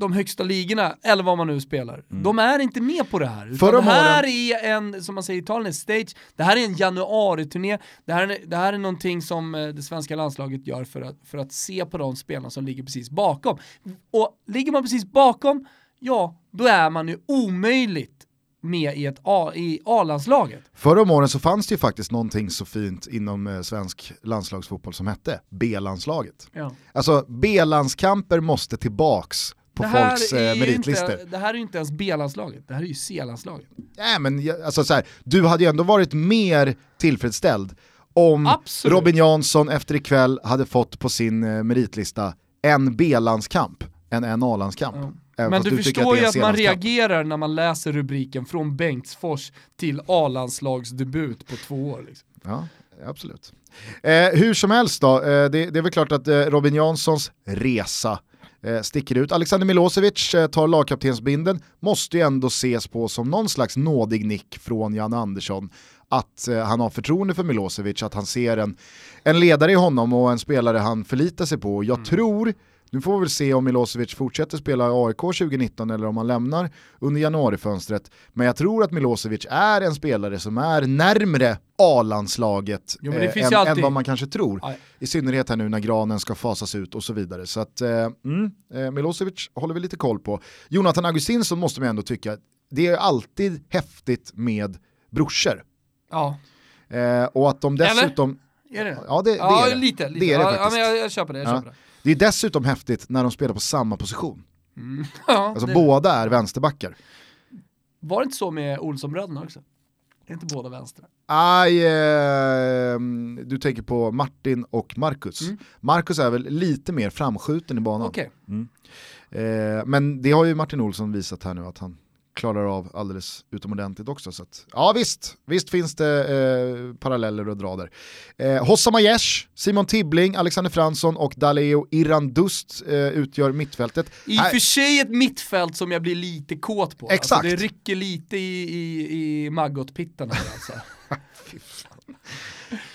de högsta ligorna, eller vad man nu spelar. Mm. De är inte med på det här. Utan det här är en, som man säger i Italien, en stage, det här är en januari-turné, det här, är, det här är någonting som eh, det svenska landslaget gör för att, för att se på de spelarna som ligger precis bakom. Och ligger man precis bakom, ja, då är man ju omöjligt med i, ett A, i A-landslaget. Förra om åren så fanns det ju faktiskt någonting så fint inom eh, svensk landslagsfotboll som hette B-landslaget. Ja. Alltså B-landskamper måste tillbaks på folks eh, meritlistor. Inte, det här är ju inte ens B-landslaget, det här är ju C-landslaget. Nej men alltså så här, du hade ju ändå varit mer tillfredsställd om Absolut. Robin Jansson efter ikväll hade fått på sin eh, meritlista en B-landskamp än en A-landskamp. Ja. Men du, du förstår ju att man reagerar när man läser rubriken från Bengtsfors till A-landslagsdebut på två år. Liksom. Ja, absolut. Eh, hur som helst då, eh, det, det, är väl klart att eh, Robin Janssons resa eh, sticker ut. Alexander Milosevic eh, tar lagkaptensbinden, måste ju ändå ses på som någon slags nådig nick från Jan Andersson att eh, han har förtroende för Milosevic, att han ser en, en ledare i honom och en spelare han förlitar sig på. Jag mm. tror nu får vi väl se om Milosevic fortsätter spela i AIK 2019 eller om han lämnar under januarifönstret. Men jag tror att Milosevic är en spelare som är närmre A-landslaget eh, än, alltid... än, vad man kanske tror. Aj. I synnerhet här nu när granen ska fasas ut och så vidare. Så att eh, mm, eh, Milosevic håller vi lite koll på. Jonathan Augustinsson måste man ändå tycka, det är alltid häftigt med brorsor. Ja. Eh, och att de dessutom... Eller? Är det? Ja, det, det ja, är det. lite. lite. Det är det faktiskt. Ja, men jag, jag köper det. Jag köper det. Det är dessutom häftigt när de spelar på samma position. Mm. [laughs] Ja, alltså det... båda är vänsterbackar. Var det inte så med Olssonbröderna också? Är inte båda vänstra? Aj, eh, du tänker på Martin och Marcus. Mm. Marcus är väl lite mer framskjuten i banan. Okay. Mm. Eh, men det har ju Martin Olsson visat här nu att han klarar av alldeles utomordentligt också. Så att, ja visst, visst finns det eh, paralleller att dra där. Eh, Hossa Majesh, Simon Tibbling, Alexander Fransson och Daleo Irandust eh, utgör mittfältet. I och för sig ett mittfält som jag blir lite kåt på. Exakt. Alltså, det rycker lite i, i, i maggot-pittarna alltså. [laughs]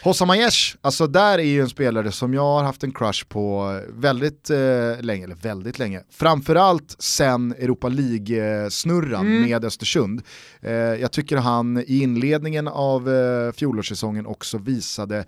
Hossa Majesh, alltså där är ju en spelare som jag har haft en crush på väldigt eh, länge, eller väldigt länge. Framförallt sen Europa League-snurran mm. med Östersund. Eh, jag tycker han i inledningen av eh, fjolårssäsongen också visade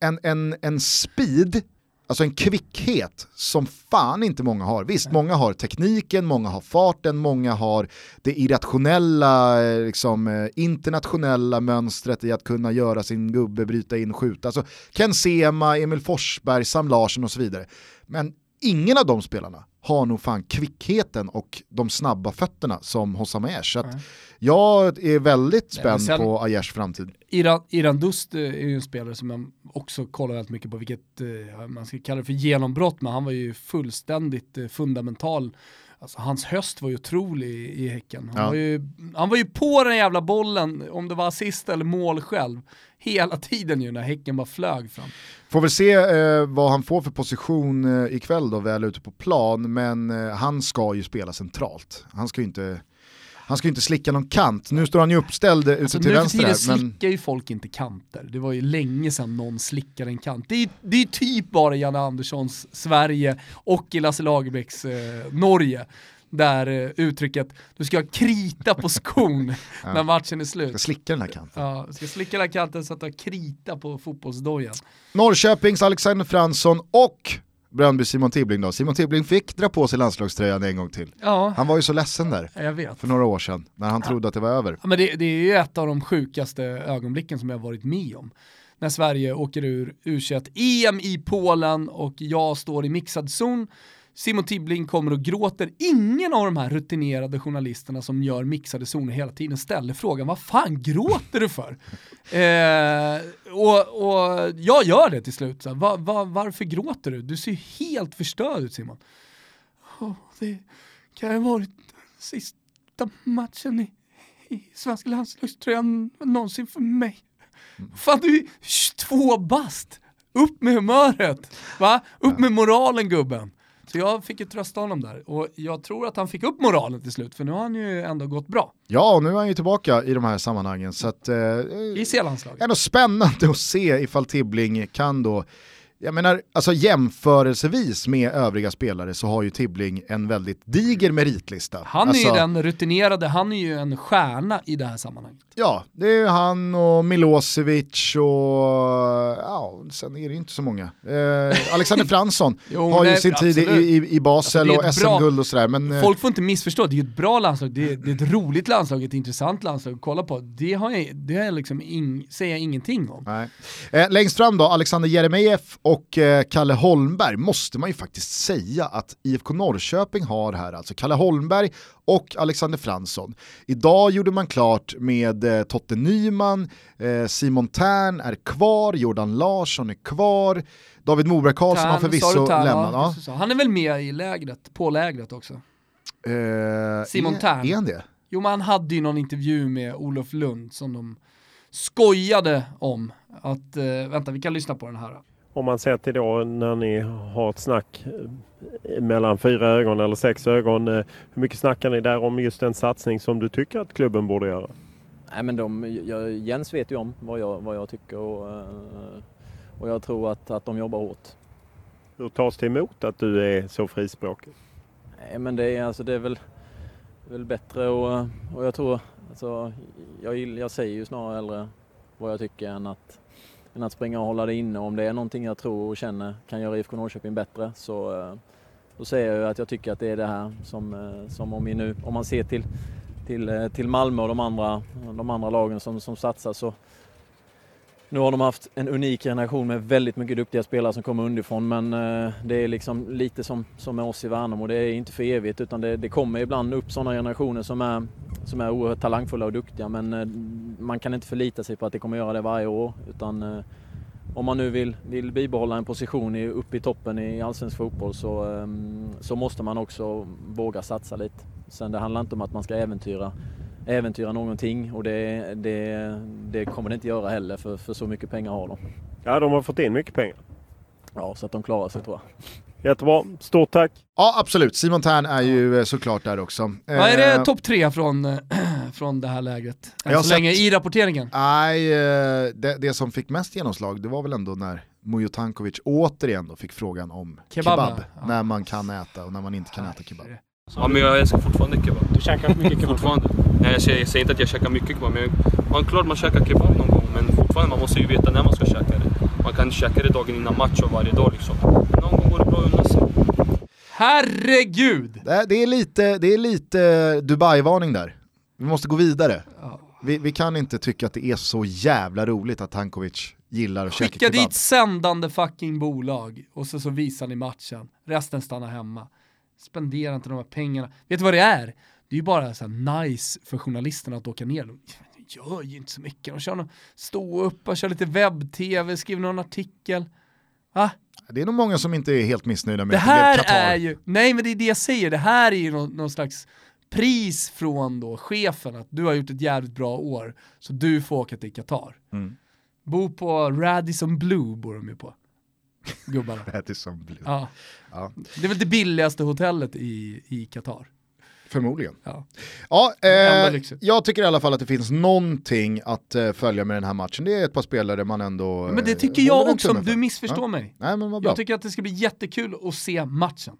en, en, en speed Alltså en kvickhet som fan inte många har. Visst, många har tekniken, många har farten, många har det irrationella, eh, liksom, eh, internationella mönstret i att kunna göra sin gubbe, bryta in, skjuta. Alltså Ken Sema, Emil Forsberg, Sam Larsson och så vidare. Men ingen av de spelarna har nog fan kvickheten och de snabba fötterna som Hossam Aiesh. Så jag är väldigt spänd Nej, på Aiesh framtid. Iran, Iran Dust är ju en spelare som man också kollar väldigt mycket på, vilket eh, man ska kalla det för genombrott, men han var ju fullständigt eh, fundamental Alltså hans höst var ju otrolig i, Häcken. Han, ja. var ju, han var ju på den jävla bollen, om det var assist eller mål själv, hela tiden ju när Häcken bara flög fram. Får väl se eh, vad han får för position eh, ikväll då, väl ute på plan, men eh, han ska ju spela centralt. Han ska ju inte han ska inte slicka någon kant. Nu står han ju uppställd ute alltså, till vänster. Nu för tiden slickar ju folk inte kanter. Det var ju länge sedan någon slickade en kant. Det är, det är typ bara Janne Anderssons Sverige och i Lasse Lagerbäcks eh, Norge där eh, uttrycket du ska krita på skon [laughs] ja. när matchen är slut. Ska slicka den här kanten. Ja, du ska slicka den här kanten så att du har krita på fotbollsdojan. Norrköpings Alexander Fransson och Bröndby Simon Tibbling då. Simon Tibbling fick dra på sig landslagströjan en gång till. Ja. Han var ju så ledsen där för några år sedan när han ja. trodde att det var över. Ja, men det, det, är ju ett av de sjukaste ögonblicken som jag varit med om. När Sverige åker ur U21-EM i Polen och jag står i mixad zon Simon Tibbling kommer och gråter. Ingen av de här rutinerade journalisterna som gör mixade zoner hela tiden ställer frågan vad fan gråter du för? [laughs] eh, och, och jag gör det till slut. Så va, va, varför gråter du? Du ser helt förstörd ut Simon. Oh, det kan ha varit sista matchen i, i svenska landslagströjan någonsin för mig. Mm. Fan du är 22 bast! Upp med humöret! Va? Upp med moralen gubben! Så jag fick ju trösta honom där och jag tror att han fick upp moralen till slut för nu har han ju ändå gått bra Ja, och nu är han ju tillbaka i de här sammanhangen. Så att, eh, i C-landslaget. ändå spännande att se ifall Tibbling kan då jag menar, alltså jämförelsevis med övriga spelare så har ju Tibbling en väldigt diger meritlista. Han alltså, är ju den rutinerade, han är ju en stjärna i det här sammanhanget. Ja, det är ju han och Milosevic och ja, sen är det inte så många. Eh, Alexander [laughs] Fransson Jo, har ju nej, sin tid i, absolut. i, i Basel Alltså, och SM-guld och sådär. Men, eh, Folk får inte missförstå, det är ju ett bra landslag, det är, det är ett roligt landslag, ett intressant landslag att kolla på. Det, har jag, det har jag liksom ing, säger jag ingenting om. Nej. Eh, längst fram då, Alexander Jeremejeff och eh, Kalle Holmberg måste man ju faktiskt säga att IFK Norrköping har här, alltså Kalle Holmberg och Alexander Fransson. Idag gjorde man klart med eh, Totte Nyman, eh, Simon Tern är kvar, Jordan Larsson är kvar, David Moberg Karlsson har Tern, sa förvisso Tern? lämnat. Ja. Han är väl med i lägret, på lägret också. Simon Tern. Är han det? Jo men han hade ju någon intervju med Olof Lund som de skojade om. Att, vänta vi kan lyssna på den här. Om man ser till då när ni har ett snack eh, mellan fyra ögon eller sex ögon. eh, Hur mycket snackar ni där om just en satsning som du tycker att klubben borde göra? Nej, men de, jag, Jens vet ju om vad jag, vad jag tycker och, eh, och jag tror att, att de jobbar hårt. Hur tas det emot att du är så frispråkig? Nej, men det är, alltså, det är väl, väl bättre och, och jag tror, alltså, jag, jag säger ju snarare hellre vad jag tycker än att, än att springa och hålla det inne. Om det är någonting jag tror och känner kan göra IFK Norrköping bättre så eh, då säger jag att jag tycker att det är det här som, eh, som om vi nu, om man ser till, till, eh, till Malmö och de andra, de andra lagen som, som satsar så nu har de haft en unik generation med väldigt mycket duktiga spelare som kommer underifrån men eh, det är liksom lite som, som med oss i Värnamo. Det är inte för evigt utan det, det kommer ibland upp sådana generationer som är, som är oerhört talangfulla och duktiga men eh, man kan inte förlita sig på att det kommer göra det varje år utan eh, om man nu vill, vill bibehålla en position i, uppe i toppen i allsvensk fotboll så, så måste man också våga satsa lite. Sen det handlar inte om att man ska äventyra, äventyra någonting och det, det, det kommer det inte göra heller för, för så mycket pengar har de. Ja, de har fått in mycket pengar. Ja, så att de klarar sig tror jag. Jättebra, stort tack! Ja absolut, Simon Tern är ju eh, såklart där också. Vad är det Eh, topp tre från, [clears throat] från det här lägret? Än så länge sett- i rapporteringen. Nej, eh, det, det som fick mest genomslag det var väl ändå när Mujo Tankovic återigen då fick frågan om Kebab, kebab, ja. när man kan äta och när man inte kan äta kebab. Ja, men jag älskar fortfarande kebab. Du käkar mycket kebab? Fortfarande. Nej, jag säger, jag säger inte att jag käkar mycket kebab, men man, klart man käkar kebab någon gång. Men fortfarande, man måste ju veta när man ska käka det. Man kan inte käka det dagen innan match och varje dag liksom. Men någon gång går det bra att unna sig. Herregud! Det, det, är lite, det är lite Dubai-varning där. Vi måste gå vidare. Ja. Vi, vi kan inte tycka att det är så jävla roligt att Tankovic gillar att käka Skicka kebab. dit sändande fucking bolag och så, så visar ni matchen. Resten stannar hemma. Spendera inte de här pengarna. Vet du vad det är? Det är ju bara så här nice för journalisterna att åka ner. De gör ju inte så mycket. De kör någon, stå upp och kör lite webb-tv, skriver någon artikel. Va? Det är nog många som inte är helt missnöjda med Det här Qatar. är ju, nej men det är det jag säger, det här är ju någon, någon slags pris från då chefen att du har gjort ett jävligt bra år, så du får åka till Qatar. Mm. Bo på Radisson Blue bor de ju på, gubbarna. [laughs] Radisson Blue. Ja. Ja. Det är väl det billigaste hotellet i, i Qatar. Förmodligen. Ja. Ja, eh, jag tycker i alla fall att det finns någonting att eh, följa med den här matchen. Det är ett par spelare man ändå Men det eh, tycker jag också, du för. missförstår Ja. mig. Nej men vad bra. Jag tycker att det ska bli jättekul att se matchen.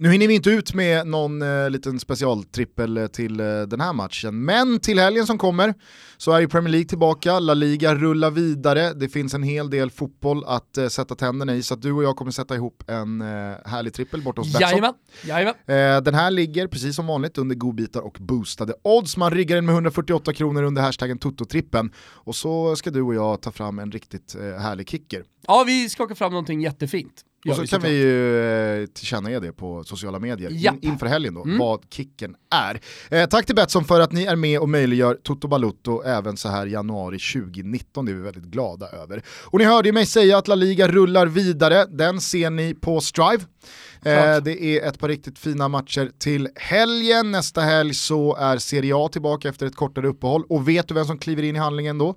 Nu hinner vi inte ut med någon eh, liten specialtrippel eh, till eh, den här matchen, men till helgen som kommer så är ju Premier League tillbaka, La Liga rullar vidare, det finns en hel del fotboll att eh, sätta tänderna i, så att du och jag kommer sätta ihop en eh, härlig trippel borta hos Betsson. Jajamän, jajamän. Eh, den här ligger precis som vanligt under godbitar och boostade odds. Man riggar den med 148 kronor under hashtaggen Toto-trippen. Och så ska du och jag ta fram en riktigt härlig kicker. Ja, vi skakar fram någonting jättefint. Och så kan vi ju eh, tillkännage det på sociala medier Japp. in, inför helgen då, Mm. vad kicken är. Eh, tack till Betsson för att ni är med och möjliggör Toto Balutto även så här januari 2019, det är vi väldigt glada över. Och ni hörde ju mig säga att La Liga rullar vidare, den ser ni på Strive. Eh, det är ett par riktigt fina matcher till helgen, nästa helg så är Serie A tillbaka efter ett kortare uppehåll. Och vet du vem som kliver in i handlingen då?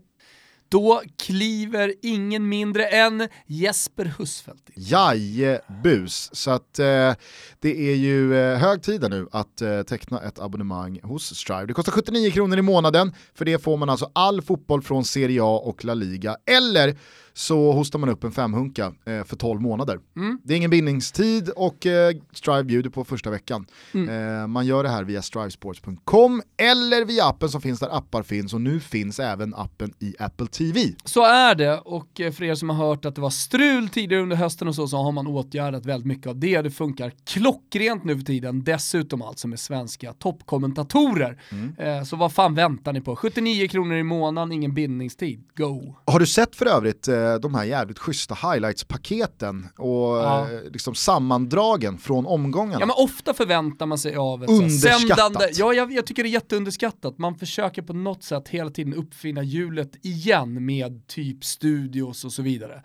Då kliver ingen mindre än Jesper Husfeldt. in. Jajebus, så att eh, det är ju eh, hög tid nu att eh, teckna ett abonnemang hos Strive. Det kostar 79 kronor i månaden, för det får man alltså all fotboll från Serie A och La Liga, eller så hostar man upp en femhunka eh, för 12 månader. Mm. Det är ingen bindningstid och eh, Strive bjuder på första veckan. Mm. Eh, man gör det här via strivesports.com eller via appen som finns där appar finns och nu finns även appen i Apple TV. Så är det, och eh, för er som har hört att det var strul tidigare under hösten och så, så har man åtgärdat väldigt mycket av det. Det funkar klockrent nu för tiden, dessutom alltså med svenska toppkommentatorer. Eh, så vad fan väntar ni på? 79 kronor i månaden, ingen bindningstid. Go! Har du sett för övrigt eh, de här jävligt schyssta highlights-paketen och Ja. eh, liksom sammandragen från omgångarna? Ja men ofta förväntar man sig av ett Underskattat. sändande, ja jag, jag tycker det är jätteunderskattat, man försöker på något sätt hela tiden uppfinna hjulet igen med typ studios och så vidare.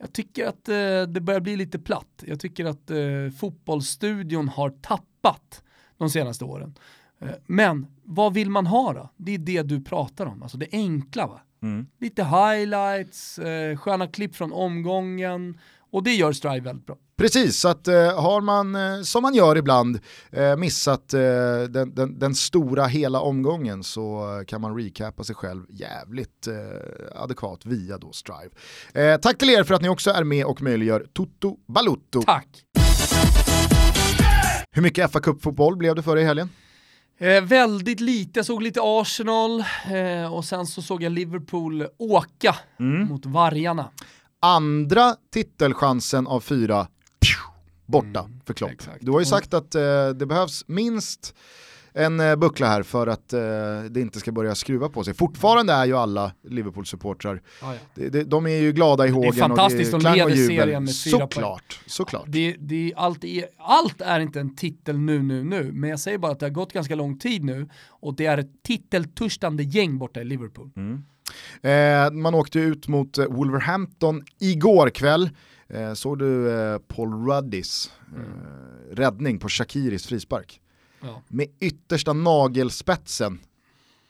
Jag tycker att eh, det börjar bli lite platt, jag tycker att eh, fotbollsstudion har tappat de senaste åren. Eh, men vad vill man ha då? Det är det du pratar om, alltså det enkla va? Mm. Lite highlights, eh, sköna klipp från omgången och det gör Strive väldigt bra. Precis, så att eh, har man, eh, som man gör ibland, eh, missat eh, den, den, den stora hela omgången så eh, kan man recapa sig själv jävligt eh, adekvat via då Strive. Eh, tack till er för att ni också är med och möjliggör Toto Balutto. Tack! Hur mycket fa Cup-fotboll blev det för i helgen? Eh, väldigt lite, jag såg lite Arsenal eh, och sen så såg jag Liverpool åka mot Vargarna. Andra titelchansen av fyra, pju, borta för Klopp. exakt. Du har ju sagt att eh, det behövs minst en eh, buckla här för att eh, det inte ska börja skruva på sig. Fortfarande är ju alla Liverpool-supportrar, Ja, ja. det, det, de är ju glada i hågen fantastiskt, och de det är klang och jubel. serien med fyra. Såklart, såklart. Det, det, allt, är, allt är inte en titel nu, nu, nu, men jag säger bara att det har gått ganska lång tid nu och det är ett titeltörstande gäng borta i Liverpool. Eh, man åkte ut mot eh, Wolverhampton igår kväll. Eh, såg du eh, Paul Ruddys eh, räddning på Shakiris frispark? Ja. Med yttersta nagelspetsen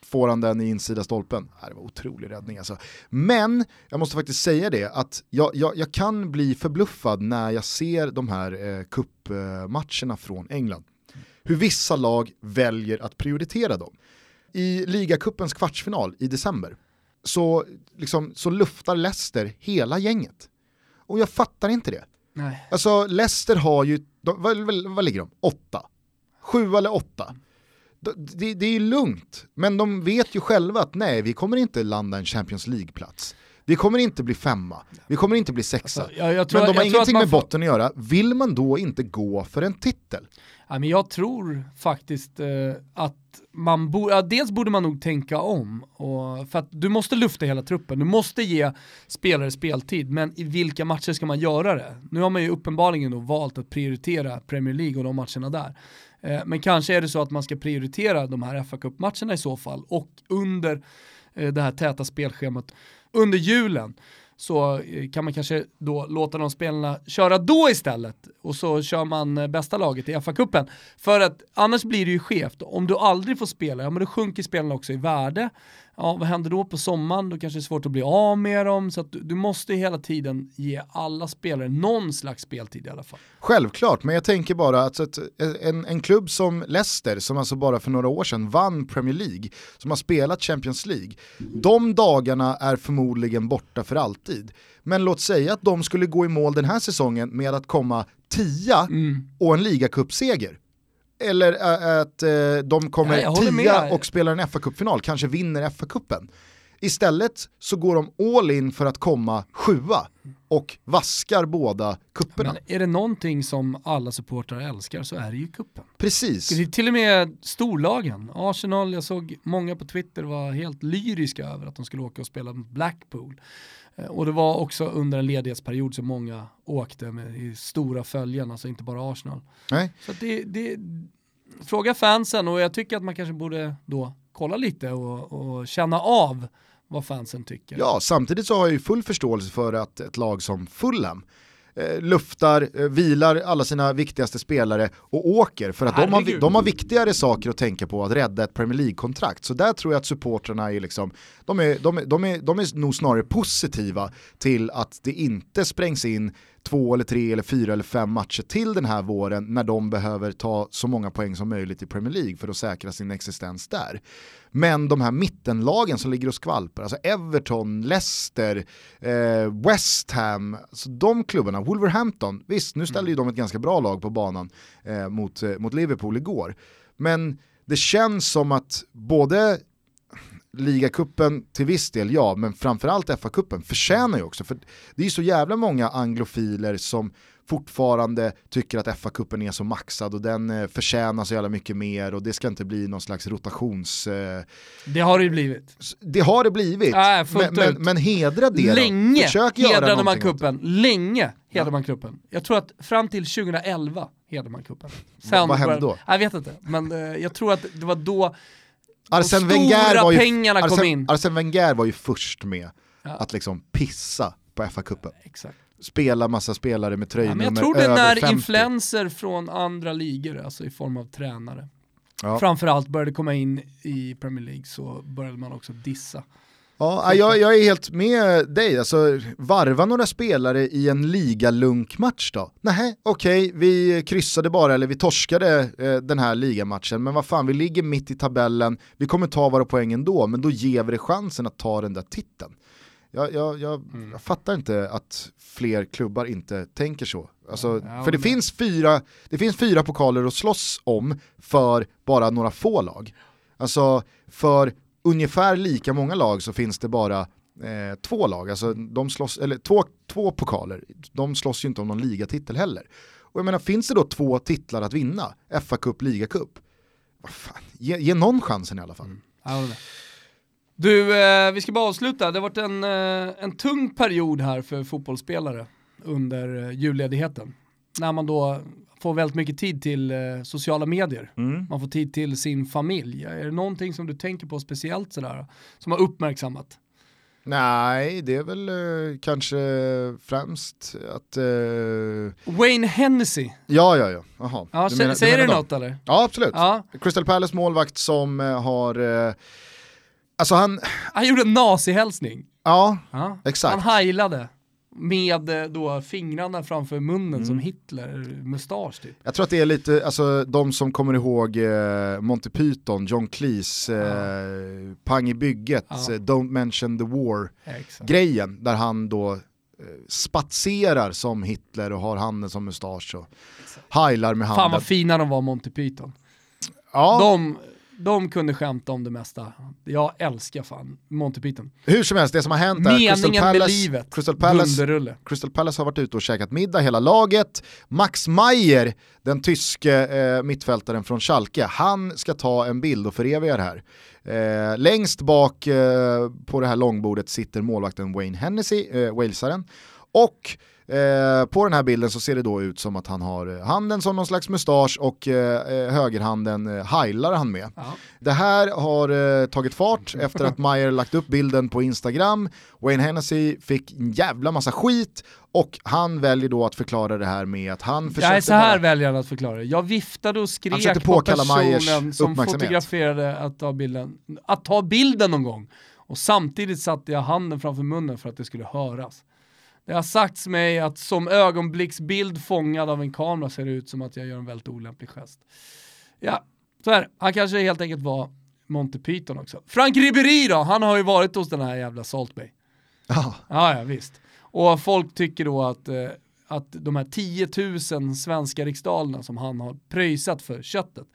får han den i insida stolpen. Det var otrolig räddning alltså. Men jag måste faktiskt säga det att jag, jag, jag kan bli förbluffad när jag ser de här eh, cupmatcherna från England. Hur vissa lag väljer att prioritera dem. I ligacupens kvartsfinal i december så, liksom, så luftar Leicester hela gänget. Och jag fattar inte det. Nej. Alltså Leicester har ju, de, vad, vad, vad ligger de? Åtta? Sju eller åtta? Det, det är ju lugnt, men de vet ju själva att nej, vi kommer inte landa en Champions League-plats. Vi kommer inte bli femma, vi kommer inte bli sexa. Alltså, jag- jag tror- men de har ingenting med får- botten att göra. Vill man då inte gå för en titel? Ja, men jag tror faktiskt eh, att man borde, ja, dels borde man nog tänka om, och, för att du måste lufta hela truppen, du måste ge spelare speltid, men i vilka matcher ska man göra det? Nu har man ju uppenbarligen då valt att prioritera Premier League och de matcherna där. Eh, men kanske är det så att man ska prioritera de här fa Cup-matcherna i så fall, och under eh, det här täta spelschemat under julen så eh, kan man kanske då låta de spelarna köra då istället och så kör man bästa laget i FA-cupen. För att annars blir det ju skevt. Om du aldrig får spela, ja men då sjunker spelarna också i värde. Ja, vad händer då på sommaren? Då kanske det är svårt att bli av med dem. Så att du, du måste hela tiden ge alla spelare någon slags speltid i alla fall. Självklart, men jag tänker bara att ett, en, en klubb som Leicester, som alltså bara för några år sedan vann Premier League, som har spelat Champions League, de dagarna är förmodligen borta för alltid. Men låt säga att de skulle gå i mål den här säsongen med att komma tia Mm. och en ligacupseger. Eller att eh, de Ja, kommer håller tia och spelar en FA-cupfinal, kanske vinner FA-cupen. Istället så går de all in för att komma sjua och vaskar båda kupperna. Men är det någonting som alla supportrar älskar så är det ju kuppen. Precis. Det är till och med storlagen. Arsenal, jag såg många på Twitter var helt lyriska över att de skulle åka och spela mot Blackpool. Eh, Och det var också under en ledighetsperiod som många åkte med i stora följen, alltså inte bara Arsenal. Nej. Så det, det, fråga fansen och jag tycker att man kanske borde då kolla lite och, och känna av vad fansen tycker. Ja, samtidigt så har jag ju full förståelse för att ett lag som Fulham luftar, eh, vilar alla sina viktigaste spelare och åker för att de har, de har viktigare saker att tänka på att rädda ett Premier League-kontrakt. Så där tror jag att supportrarna är liksom, de är, de, de, är, de är nog snarare positiva till att det inte sprängs in två eller tre eller fyra eller fem matcher till den här våren när de behöver ta så många poäng som möjligt i Premier League för att säkra sin existens där. Men de här mittenlagen som ligger och skvalpar, alltså Everton, Leicester, eh, West Ham, alltså de klubbarna, Wolverhampton, visst nu ställde ju de ett ganska bra lag på banan eh, mot, eh, mot Liverpool igår. Men det känns som att både ligacupen till viss del, ja, men framförallt FA-cupen förtjänar ju också, för det är ju så jävla många anglofiler som fortfarande tycker att FA-cupen är så maxad och den eh, förtjänar så jävla mycket mer och det ska inte bli någon slags rotations... Eh, Det har det ju blivit. det har det blivit, fullt men, men, men hedra det Länge då. Försök hedrade man kuppen. Länge hedrade man kuppen. Jag tror att fram till 2011 hedrade man kuppen. vad hände då? Jag vet inte, men eh, jag tror att det var då Arsene Wenger var ju, pengarna kom Arsene, in. Arsene Wenger var ju först med Ja. att liksom pissa på FA-cupen. Exakt. Spela massa spelare med Ja, tröjnummer men jag tror det är när 50. influenser från andra ligor, alltså i form av tränare, Ja. framförallt började komma in i Premier League så började man också dissa. Ja, jag, jag är helt med dig, alltså varva några spelare i en ligalunkmatch då? Nej, okej, vi kryssade bara eller vi torskade eh, den här ligamatchen, men vad fan, vi ligger mitt i tabellen, vi kommer ta våra poäng ändå, men då ger vi det chansen att ta den där titeln. Jag, jag, jag, Mm. jag fattar inte att fler klubbar inte tänker så. Alltså, Ja, för det men- finns, fyra, det finns fyra pokaler att slåss om för bara några få lag. Alltså för ungefär lika många lag så finns det bara eh, två lag, alltså de slåss, eller två, två pokaler, de slåss ju inte om någon ligatitel heller. Och jag menar, finns det då två titlar att vinna, FA-cup, ligacup, vad fan, ge, ge någon chansen i alla fall. Mm. Du, eh, vi ska bara avsluta. Det har varit en, eh, en tung period här för fotbollsspelare under eh, julledigheten. När man då får väldigt mycket tid till eh, sociala medier. Man får tid till sin familj. Är det någonting som du tänker på speciellt sådär, som har uppmärksammat? Nej, det är väl eh, kanske främst att... Eh, Wayne Hennessy, ja, ja, ja. Jaha. ja, Du menar- du säger det menar dem? något eller? Ja, absolut. Ja, Crystal Palace målvakt som eh, har... Eh, alltså han... han gjorde en nazihälsning. Ja, Ja. Exakt. Han heilade med eh, då fingrarna framför munnen Mm. som Hitler, mustasch typ. jag tror att det är lite, alltså de som kommer ihåg eh, Monty Python, John Cleese, eh, Pang i bygget, Ja. eh, Don't mention the Exakt. war-grejen, där han då eh, spatserar som Hitler och har handen som mustasch och heilar med Fan handen. vad fina de var Monty Python. ja, De, de kunde skämta om det mesta. Jag älskar fan Monty Python. hur som helst, det som har hänt är att Crystal Meningen med Palace, livet. Crystal Palace. Crystal Palace har varit ute och käkat middag, hela laget. Max Meyer, den tyske eh, mittfältaren från Schalke, han ska ta en bild och föreviga det här. Eh, längst bak eh, på det här långbordet sitter målvakten Wayne Hennessy, eh, walesaren. Och eh, på den här bilden så ser det då ut som att han har eh, handen som någon slags mustasch och eh, eh, högerhanden eh, heilar han med. Ja. Det här har eh, tagit fart [laughs] efter att Meyer lagt upp bilden på Instagram. Wayne Hennessy fick en jävla massa skit och han väljer då att förklara det här med att han försökte Nej, så här bara... väljer han att förklara det. Jag viftade och skrek på personen som fotograferade att ta, bilden, att ta bilden någon gång. Och samtidigt satte jag handen framför munnen för att det skulle höras. Det har sagts mig att som ögonblicksbild fångad av en kamera ser det ut som att jag gör en väldigt olämplig gest. Ja, så här. Han kanske helt enkelt var Monty Python också. Frank Ribéry då, han har ju varit hos den här jävla Salt Bay. Ja, Ja, ja visst. Och folk tycker då att, eh, att de här 10 000 svenska riksdalerna som han har pröjsat för köttet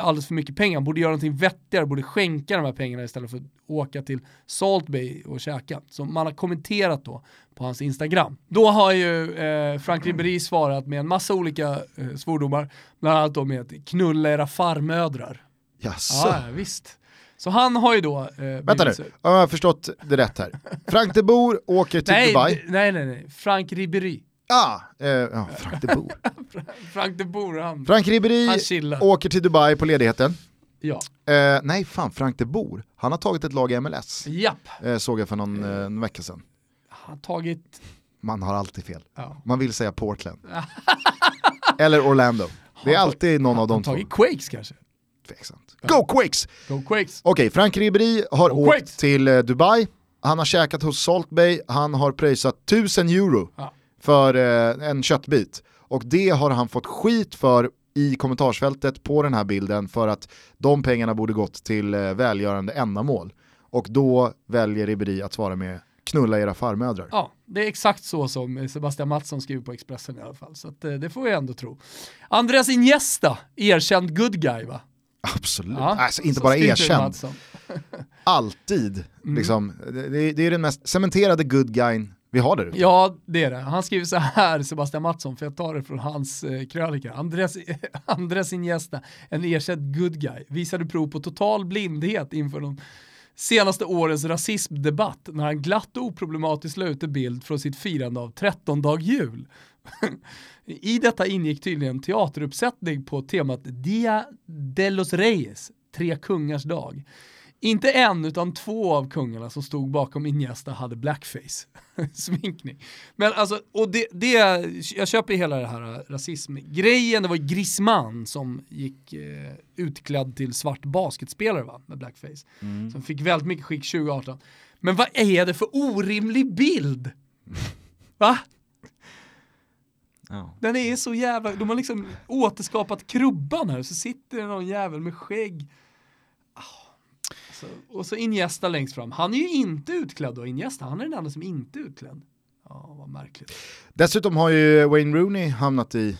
alldeles för mycket pengar. Han borde göra någonting vettigare, borde skänka de här pengarna istället för att åka till Salt Bay och käka. Så man har kommenterat då på hans Instagram. Då har ju eh, Frank Ribéry svarat med en massa olika eh, svordomar, bland annat då med att knulla era farmödrar. jaså. Ja, visst. Så han har ju då... Eh, Vänta nu, jag har förstått det rätt här. Frank de Boer åker till Nej, Dubai. nej, nej, nej. Frank Ribéry. Ah, eh, ja, Frank de Boer. [laughs] Frank de Boer, han, Frank Ribéry han åker till Dubai på ledigheten. Ja. Eh, nej, fan Frank de Boer. Han har tagit ett lag i MLS. Japp. Eh, såg jag för någon eh, en vecka sedan. Han har tagit Man har alltid fel. Ja. Man vill säga Portland. [laughs] Eller Orlando. Det är alltid någon av De de två. tagit Quakes kanske? Tveksamt. Go Quakes! Go Quakes! Okej, Frank Ribéry har Go åkt Quakes! till eh, Dubai, han har käkat hos Salt Bay, han har pröjsat 1000 euro Ja. För eh, en köttbit. Och det har han fått skit för i kommentarsfältet på den här bilden för att de pengarna borde gått till eh, välgörande ändamål. Och då väljer Ribéry att svara med knulla era farmödrar. Ja, det är exakt så som Sebastian Mattsson skriver på Expressen i alla fall. Så att, eh, det får vi ändå tro. Andreas Iniesta, erkänd good guy va? Absolut. Ja, Alltså, inte bara erkänd, [laughs] alltid. Mm. Liksom. Det, det- det är den mest cementerade good guyn vi har där ute. Ja, det är det. Han skriver så här, Sebastian Mattsson, för jag tar det från hans eh, krönika. Andres, [laughs] Andres Iniesta, en erkänd good guy, visade prov på total blindhet inför de senaste årens rasismdebatt när han glatt och oproblematiskt la ut en bild från sitt firande av 13-dag jul. [laughs] I detta ingick tydligen teateruppsättning på temat Dia de los Reyes, tre kungars dag. Inte en utan två av kungarna som stod bakom Iniesta hade blackface. [laughs] Sminkning. Men alltså, och det, det, jag köper hela det här rasismgrejen, det var Griezmann som gick eh, utklädd till svart basketspelare va, med blackface. Som fick väldigt mycket skick 2018. Men vad är det för orimlig bild? [laughs] Va? Ja. Den är så jävla, de har liksom återskapat krubban här, så sitter det någon jävel med skägg. Ah, alltså, och så Iniesta längst fram. Han är ju inte utklädd då, Iniesta, han är den enda som inte är utklädd. Ja, vad märkligt. Dessutom har ju Wayne Rooney hamnat i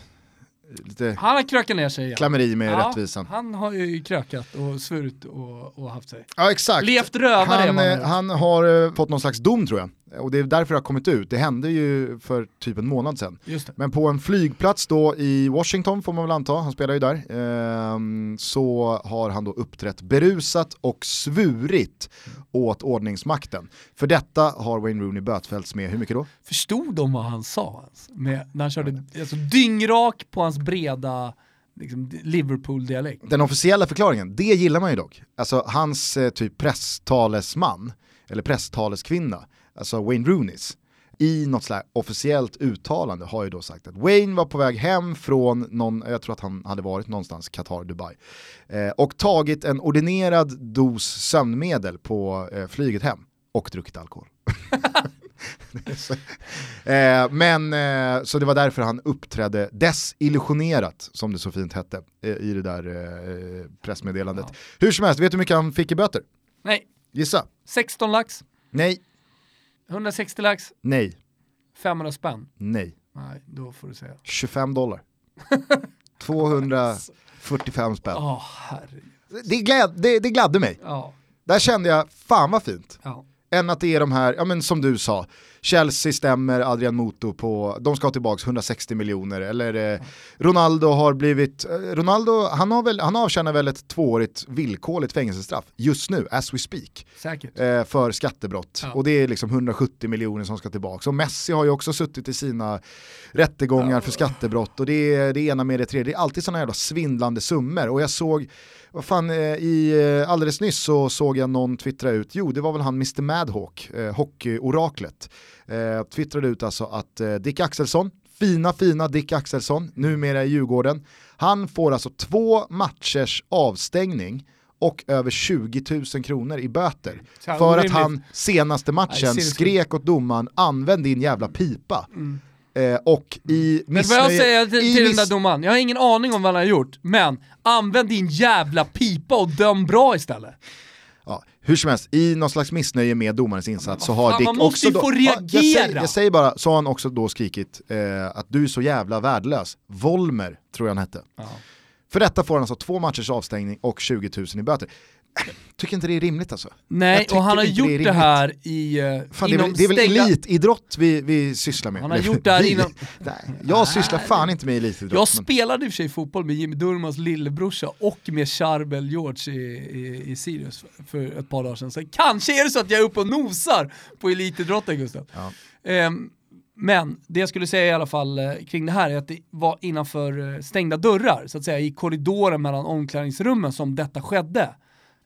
lite Han har krökat ner sig igen. klammeri med Ja, rättvisan. Han har ju krökat och svurit och, och haft sig. Ja exakt. Levt rövare han, eh, han har eh, fått någon slags dom tror jag. Och det är därför det har kommit ut. Det hände ju för typ en månad sedan. Men på en flygplats då i Washington får man väl anta, han spelar ju där, ehm, så har han då uppträtt berusat och svurit åt ordningsmakten. För detta har Wayne Rooney bötfällts med, hur mycket då? Förstod de vad han sa? Alltså, med, när han körde alltså, dyngrak på hans breda liksom, Liverpool-dialekt. Den officiella förklaringen, det gillar man ju dock. Alltså hans eh, typ presstalesman, eller presstaleskvinna, alltså Wayne Rooneys, i något slags officiellt uttalande har ju då sagt att Wayne var på väg hem från någon, jag tror att han hade varit någonstans, Qatar, Dubai, eh, och tagit en ordinerad dos sömnmedel på eh, flyget hem och druckit alkohol. Så, [laughs] eh, men eh, så det var därför han uppträdde desillusionerat, som det så fint hette, eh, i det där eh, pressmeddelandet. Hur som helst, vet du hur mycket han fick i böter? Nej, Gissa? 16 lax, Nej, 160 lax, nej, 500 spänn. nej. Nej, då får du säga. 25 dollar. [laughs] 245 spänn. Herregud. Det, gläd, det, det gladde mig. Ja, Där kände jag, fan vad fint. ja. än att det är de här, ja men som du sa, Chelsea stämmer Adrian Moto på, de ska ha tillbaka 160 miljoner, eller eh, Ronaldo har blivit, eh, Ronaldo han, har väl, han avtjänar väl ett tvåårigt villkorligt fängelsestraff just nu, as we speak, eh, för skattebrott. Ja. Och det är liksom 170 miljoner som ska tillbaka. Och Messi har ju också suttit i sina rättegångar för skattebrott och det är det ena med det tredje. Det är alltid sådana jävla svindlande summor. Och jag såg, vad fan, eh, i, eh, alldeles nyss så såg jag någon twittra ut, jo det var väl han Mr Madhawk, eh, hockeyoraklet, eh, twittrade ut alltså att eh, Dick Axelsson, fina fina Dick Axelsson, numera i Djurgården, han får alltså två matchers avstängning och över 20 000 kronor i böter. För att han senaste matchen skrek åt domaren, använd din jävla pipa. Eh, och i Men vad jag missnöje... säger till, till den där domaren, jag har ingen aning om vad han har gjort, men använd din jävla pipa och döm bra istället. Ja, hur som helst, i någon slags missnöje med domarens insats så har Dick man måste också då, få Ja, jag, säger, reagera. jag säger bara, så har han också då skrikit eh, att du är så jävla värdelös. Volmer, tror jag han hette. För detta får han alltså två matchers avstängning och 20 000 i böter. Tycker inte det är rimligt alltså. Nej, och han har det gjort det, rimligt. här i, uh, Fan, det, är väl, det är väl stängda... elitidrott vi, vi sysslar med? Han har gjort det här vi. inom- [laughs] Nej, jag sysslar fan inte med elitidrott. Jag men- spelade i och för sig fotboll med Jimmy Durmans lillebrorsa och med Charbel George i, i, i Sirius för, ett par dagar sedan. Så kanske är det så att jag är uppe och nosar på elitidrotten Gustav. Ja. Ehm, men det jag skulle säga i alla fall eh, kring det här är att det var innanför eh, stängda dörrar, så att säga i korridoren mellan omklädningsrummen som detta skedde.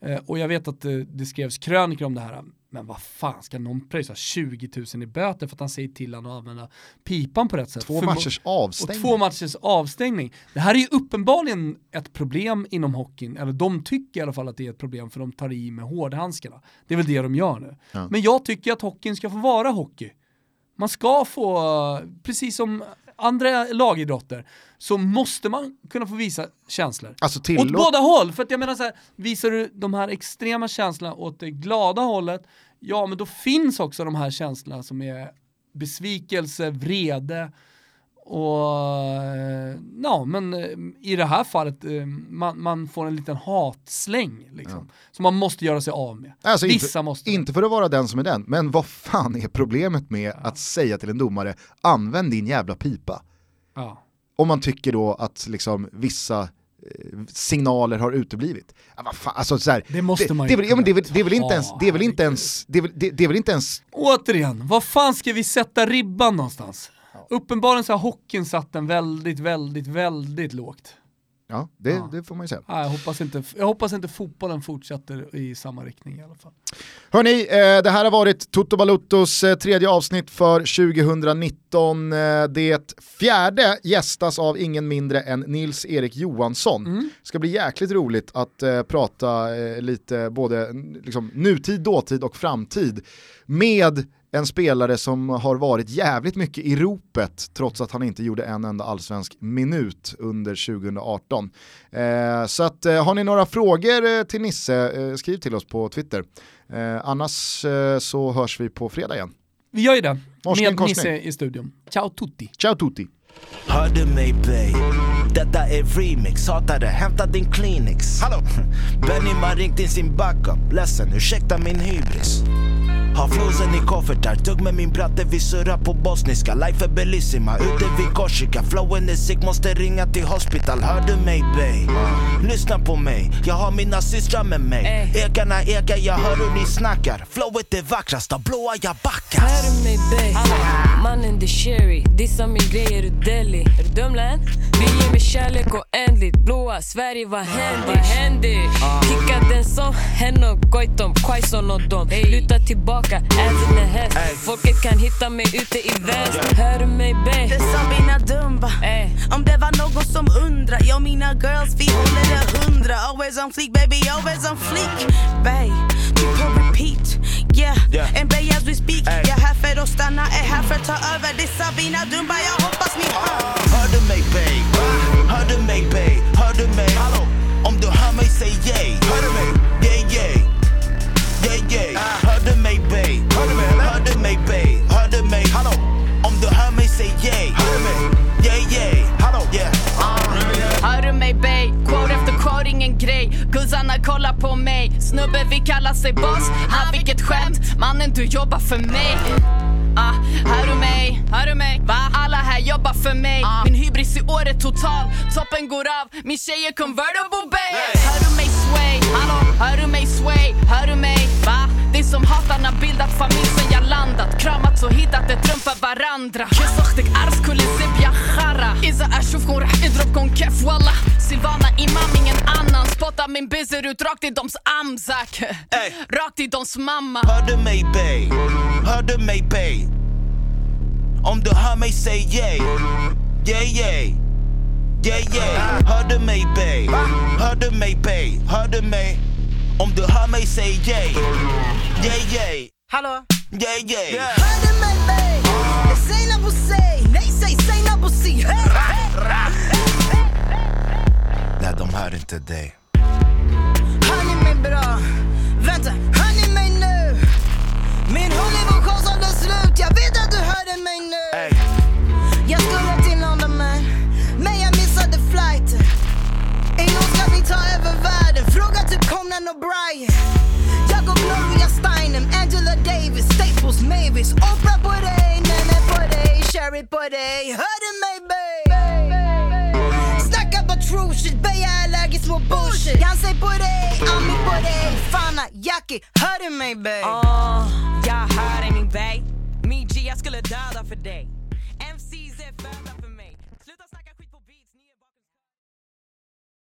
Eh, och jag vet att det skrevs krönikor om det här. Men vad fan, ska någon pröjsa 20 000 i böter för att han säger till honom att använda pipan på rätt sätt? Två matchers och avstängning. två matchers avstängning. Det här är ju uppenbarligen ett problem inom hockeyn, eller de tycker i alla fall att det är ett problem för de tar i med hårdhandskarna. Det är väl det de gör nu. Ja. Men jag tycker att hockeyn ska få vara hockey. Man ska få, precis som andra lagidrotter, så måste man kunna få visa känslor. Alltså Åt tillåt... båda håll, för att jag menar så här, visar du de här extrema känslorna åt det glada hållet, ja men då finns också de här känslorna som är besvikelse, vrede och eh, ja men eh, i det här fallet, eh, man, man får en liten hatsläng liksom. Som man måste göra sig av med. Alltså Vissa inte, måste. inte för att vara den som är den, men vad fan är problemet med att säga till en domare, använd din jävla pipa. Ja. Om man tycker då att liksom vissa signaler har uteblivit. Ja, alltså så här, Det måste man det, ju ja, det, det är väl inte kunna ens, ta, det är väl inte herregud. ens, det är väl, det, det är väl inte ens, Återigen, vad fan ska vi sätta ribban någonstans? Uppenbarligen så har hockeyn satt den väldigt, väldigt, väldigt lågt. ja det, Ja. det får man ju säga. Ja, jag, hoppas inte, jag hoppas inte fotbollen fortsätter i samma riktning i alla fall. Hörni, eh, det här har varit Toto Baluttos eh, tredje avsnitt för 2019. Eh, det fjärde gästas av ingen mindre än Nils-Erik Johansson. Mm. ska bli jäkligt roligt att prata lite både liksom, nutid, dåtid och framtid med en spelare som har varit jävligt mycket i ropet trots att han inte gjorde en enda allsvensk minut under 2018. Eh, så att, eh, har ni några frågor eh, till Nisse, eh, skriv till oss på Twitter. Eh, annars eh, så hörs vi på fredag igen. Vi gör ju det, Morsning, med korsning. Nisse i studion. Ciao tutti! Ciao tutti! Hör du mig bey? Detta är remix, hatare hämta din Kleenex Hallå? Benny har ringt in sin backup, ledsen ursäkta min hybris Har flosen i koffertar, tugg med min bratte. Vi surrar på bosniska. Life är bellissima, ute vid Korsika. Flowen är sick, måste ringa till hospital. Hör du mig bey? Lyssna på mig, jag har mina systrar med mig. Ekarna ekar, jag hör hur ni snackar. Flowet är vackrast, av blåa jag backar. Hör du mig babe? Mannen det är Sherry, dissa min grej, är du deli? Är du dum län? Vi ger mig kärlek oändligt Blåa Sverige, vad händer? Vad händer? Kicka den som henne och Goitom, Quaison och dem Luta tillbaka, även en häst Folket kan hitta mig ute i väst Hör du mig babe? Det sa mina dumba Ey. Om det var någon som undrar Jag och mina girls vi håller det hundra Always on fleek baby, always on fleek Bay, du på repeat Yeah, Yeah. and bay as we speak Ey. Jag är här för att stanna, är här för att ta över Det sa mina dumba, jag hoppas ni hör Hör du mig babe? Hör du mig babe? Hör du mig? Hallå? Om du hör mig säg yay kallar sig boss. Han vilket skämt. Mannen du jobbar för mig. Ah, hör du mig? Hör du mig? Va? Alla här jobbar för mig Min hybris i år är total Toppen går av, min tjej är convertible babe Hör du mig sway? Hallå? Hör du mig sway? Hör du mig? Va? Det som hatarna bildat familj sen jag landat Kramats och hittat ett rum för varandra كسختك عرس كل زب يا خرا إذا أشوفكم رح اضربكم كيف والله Silvana imam ingen annan Spottar min buzzer ut rakt i doms amzak Ey. Rakt i doms mamma Hör du mig babe? Hör du mig babe? Om du hör mig säg yay Yeah yeah Yeah yeah Hör du mig babe? Hör du mig babe? Hör du mig? Om du hör mig säg yay Yeah yeah Hallå? Yeah yeah Hör du mig babe? Säger Nabo säg Nej säg, säg Hey, hey. Nej de hör inte dig Hör ni mig bra? Vänta, hör ni mig nu? Min Hollywood-show som är slut Jag vet att du hörde mig Conan O'Brien. Jag går Gloria Steinem, Angela Davis, Staples Mavis. Oprah på dig, Nene på dig, Sherry på dig. Hör du mig babe? Snacka bara true shit, Beja är allergisk mot bullshit. Dansar på dig, Ami på dig. Fana, Jackie, hör oh, du mig babe? Uh, jag hör dig min babe. G jag skulle döda för dig.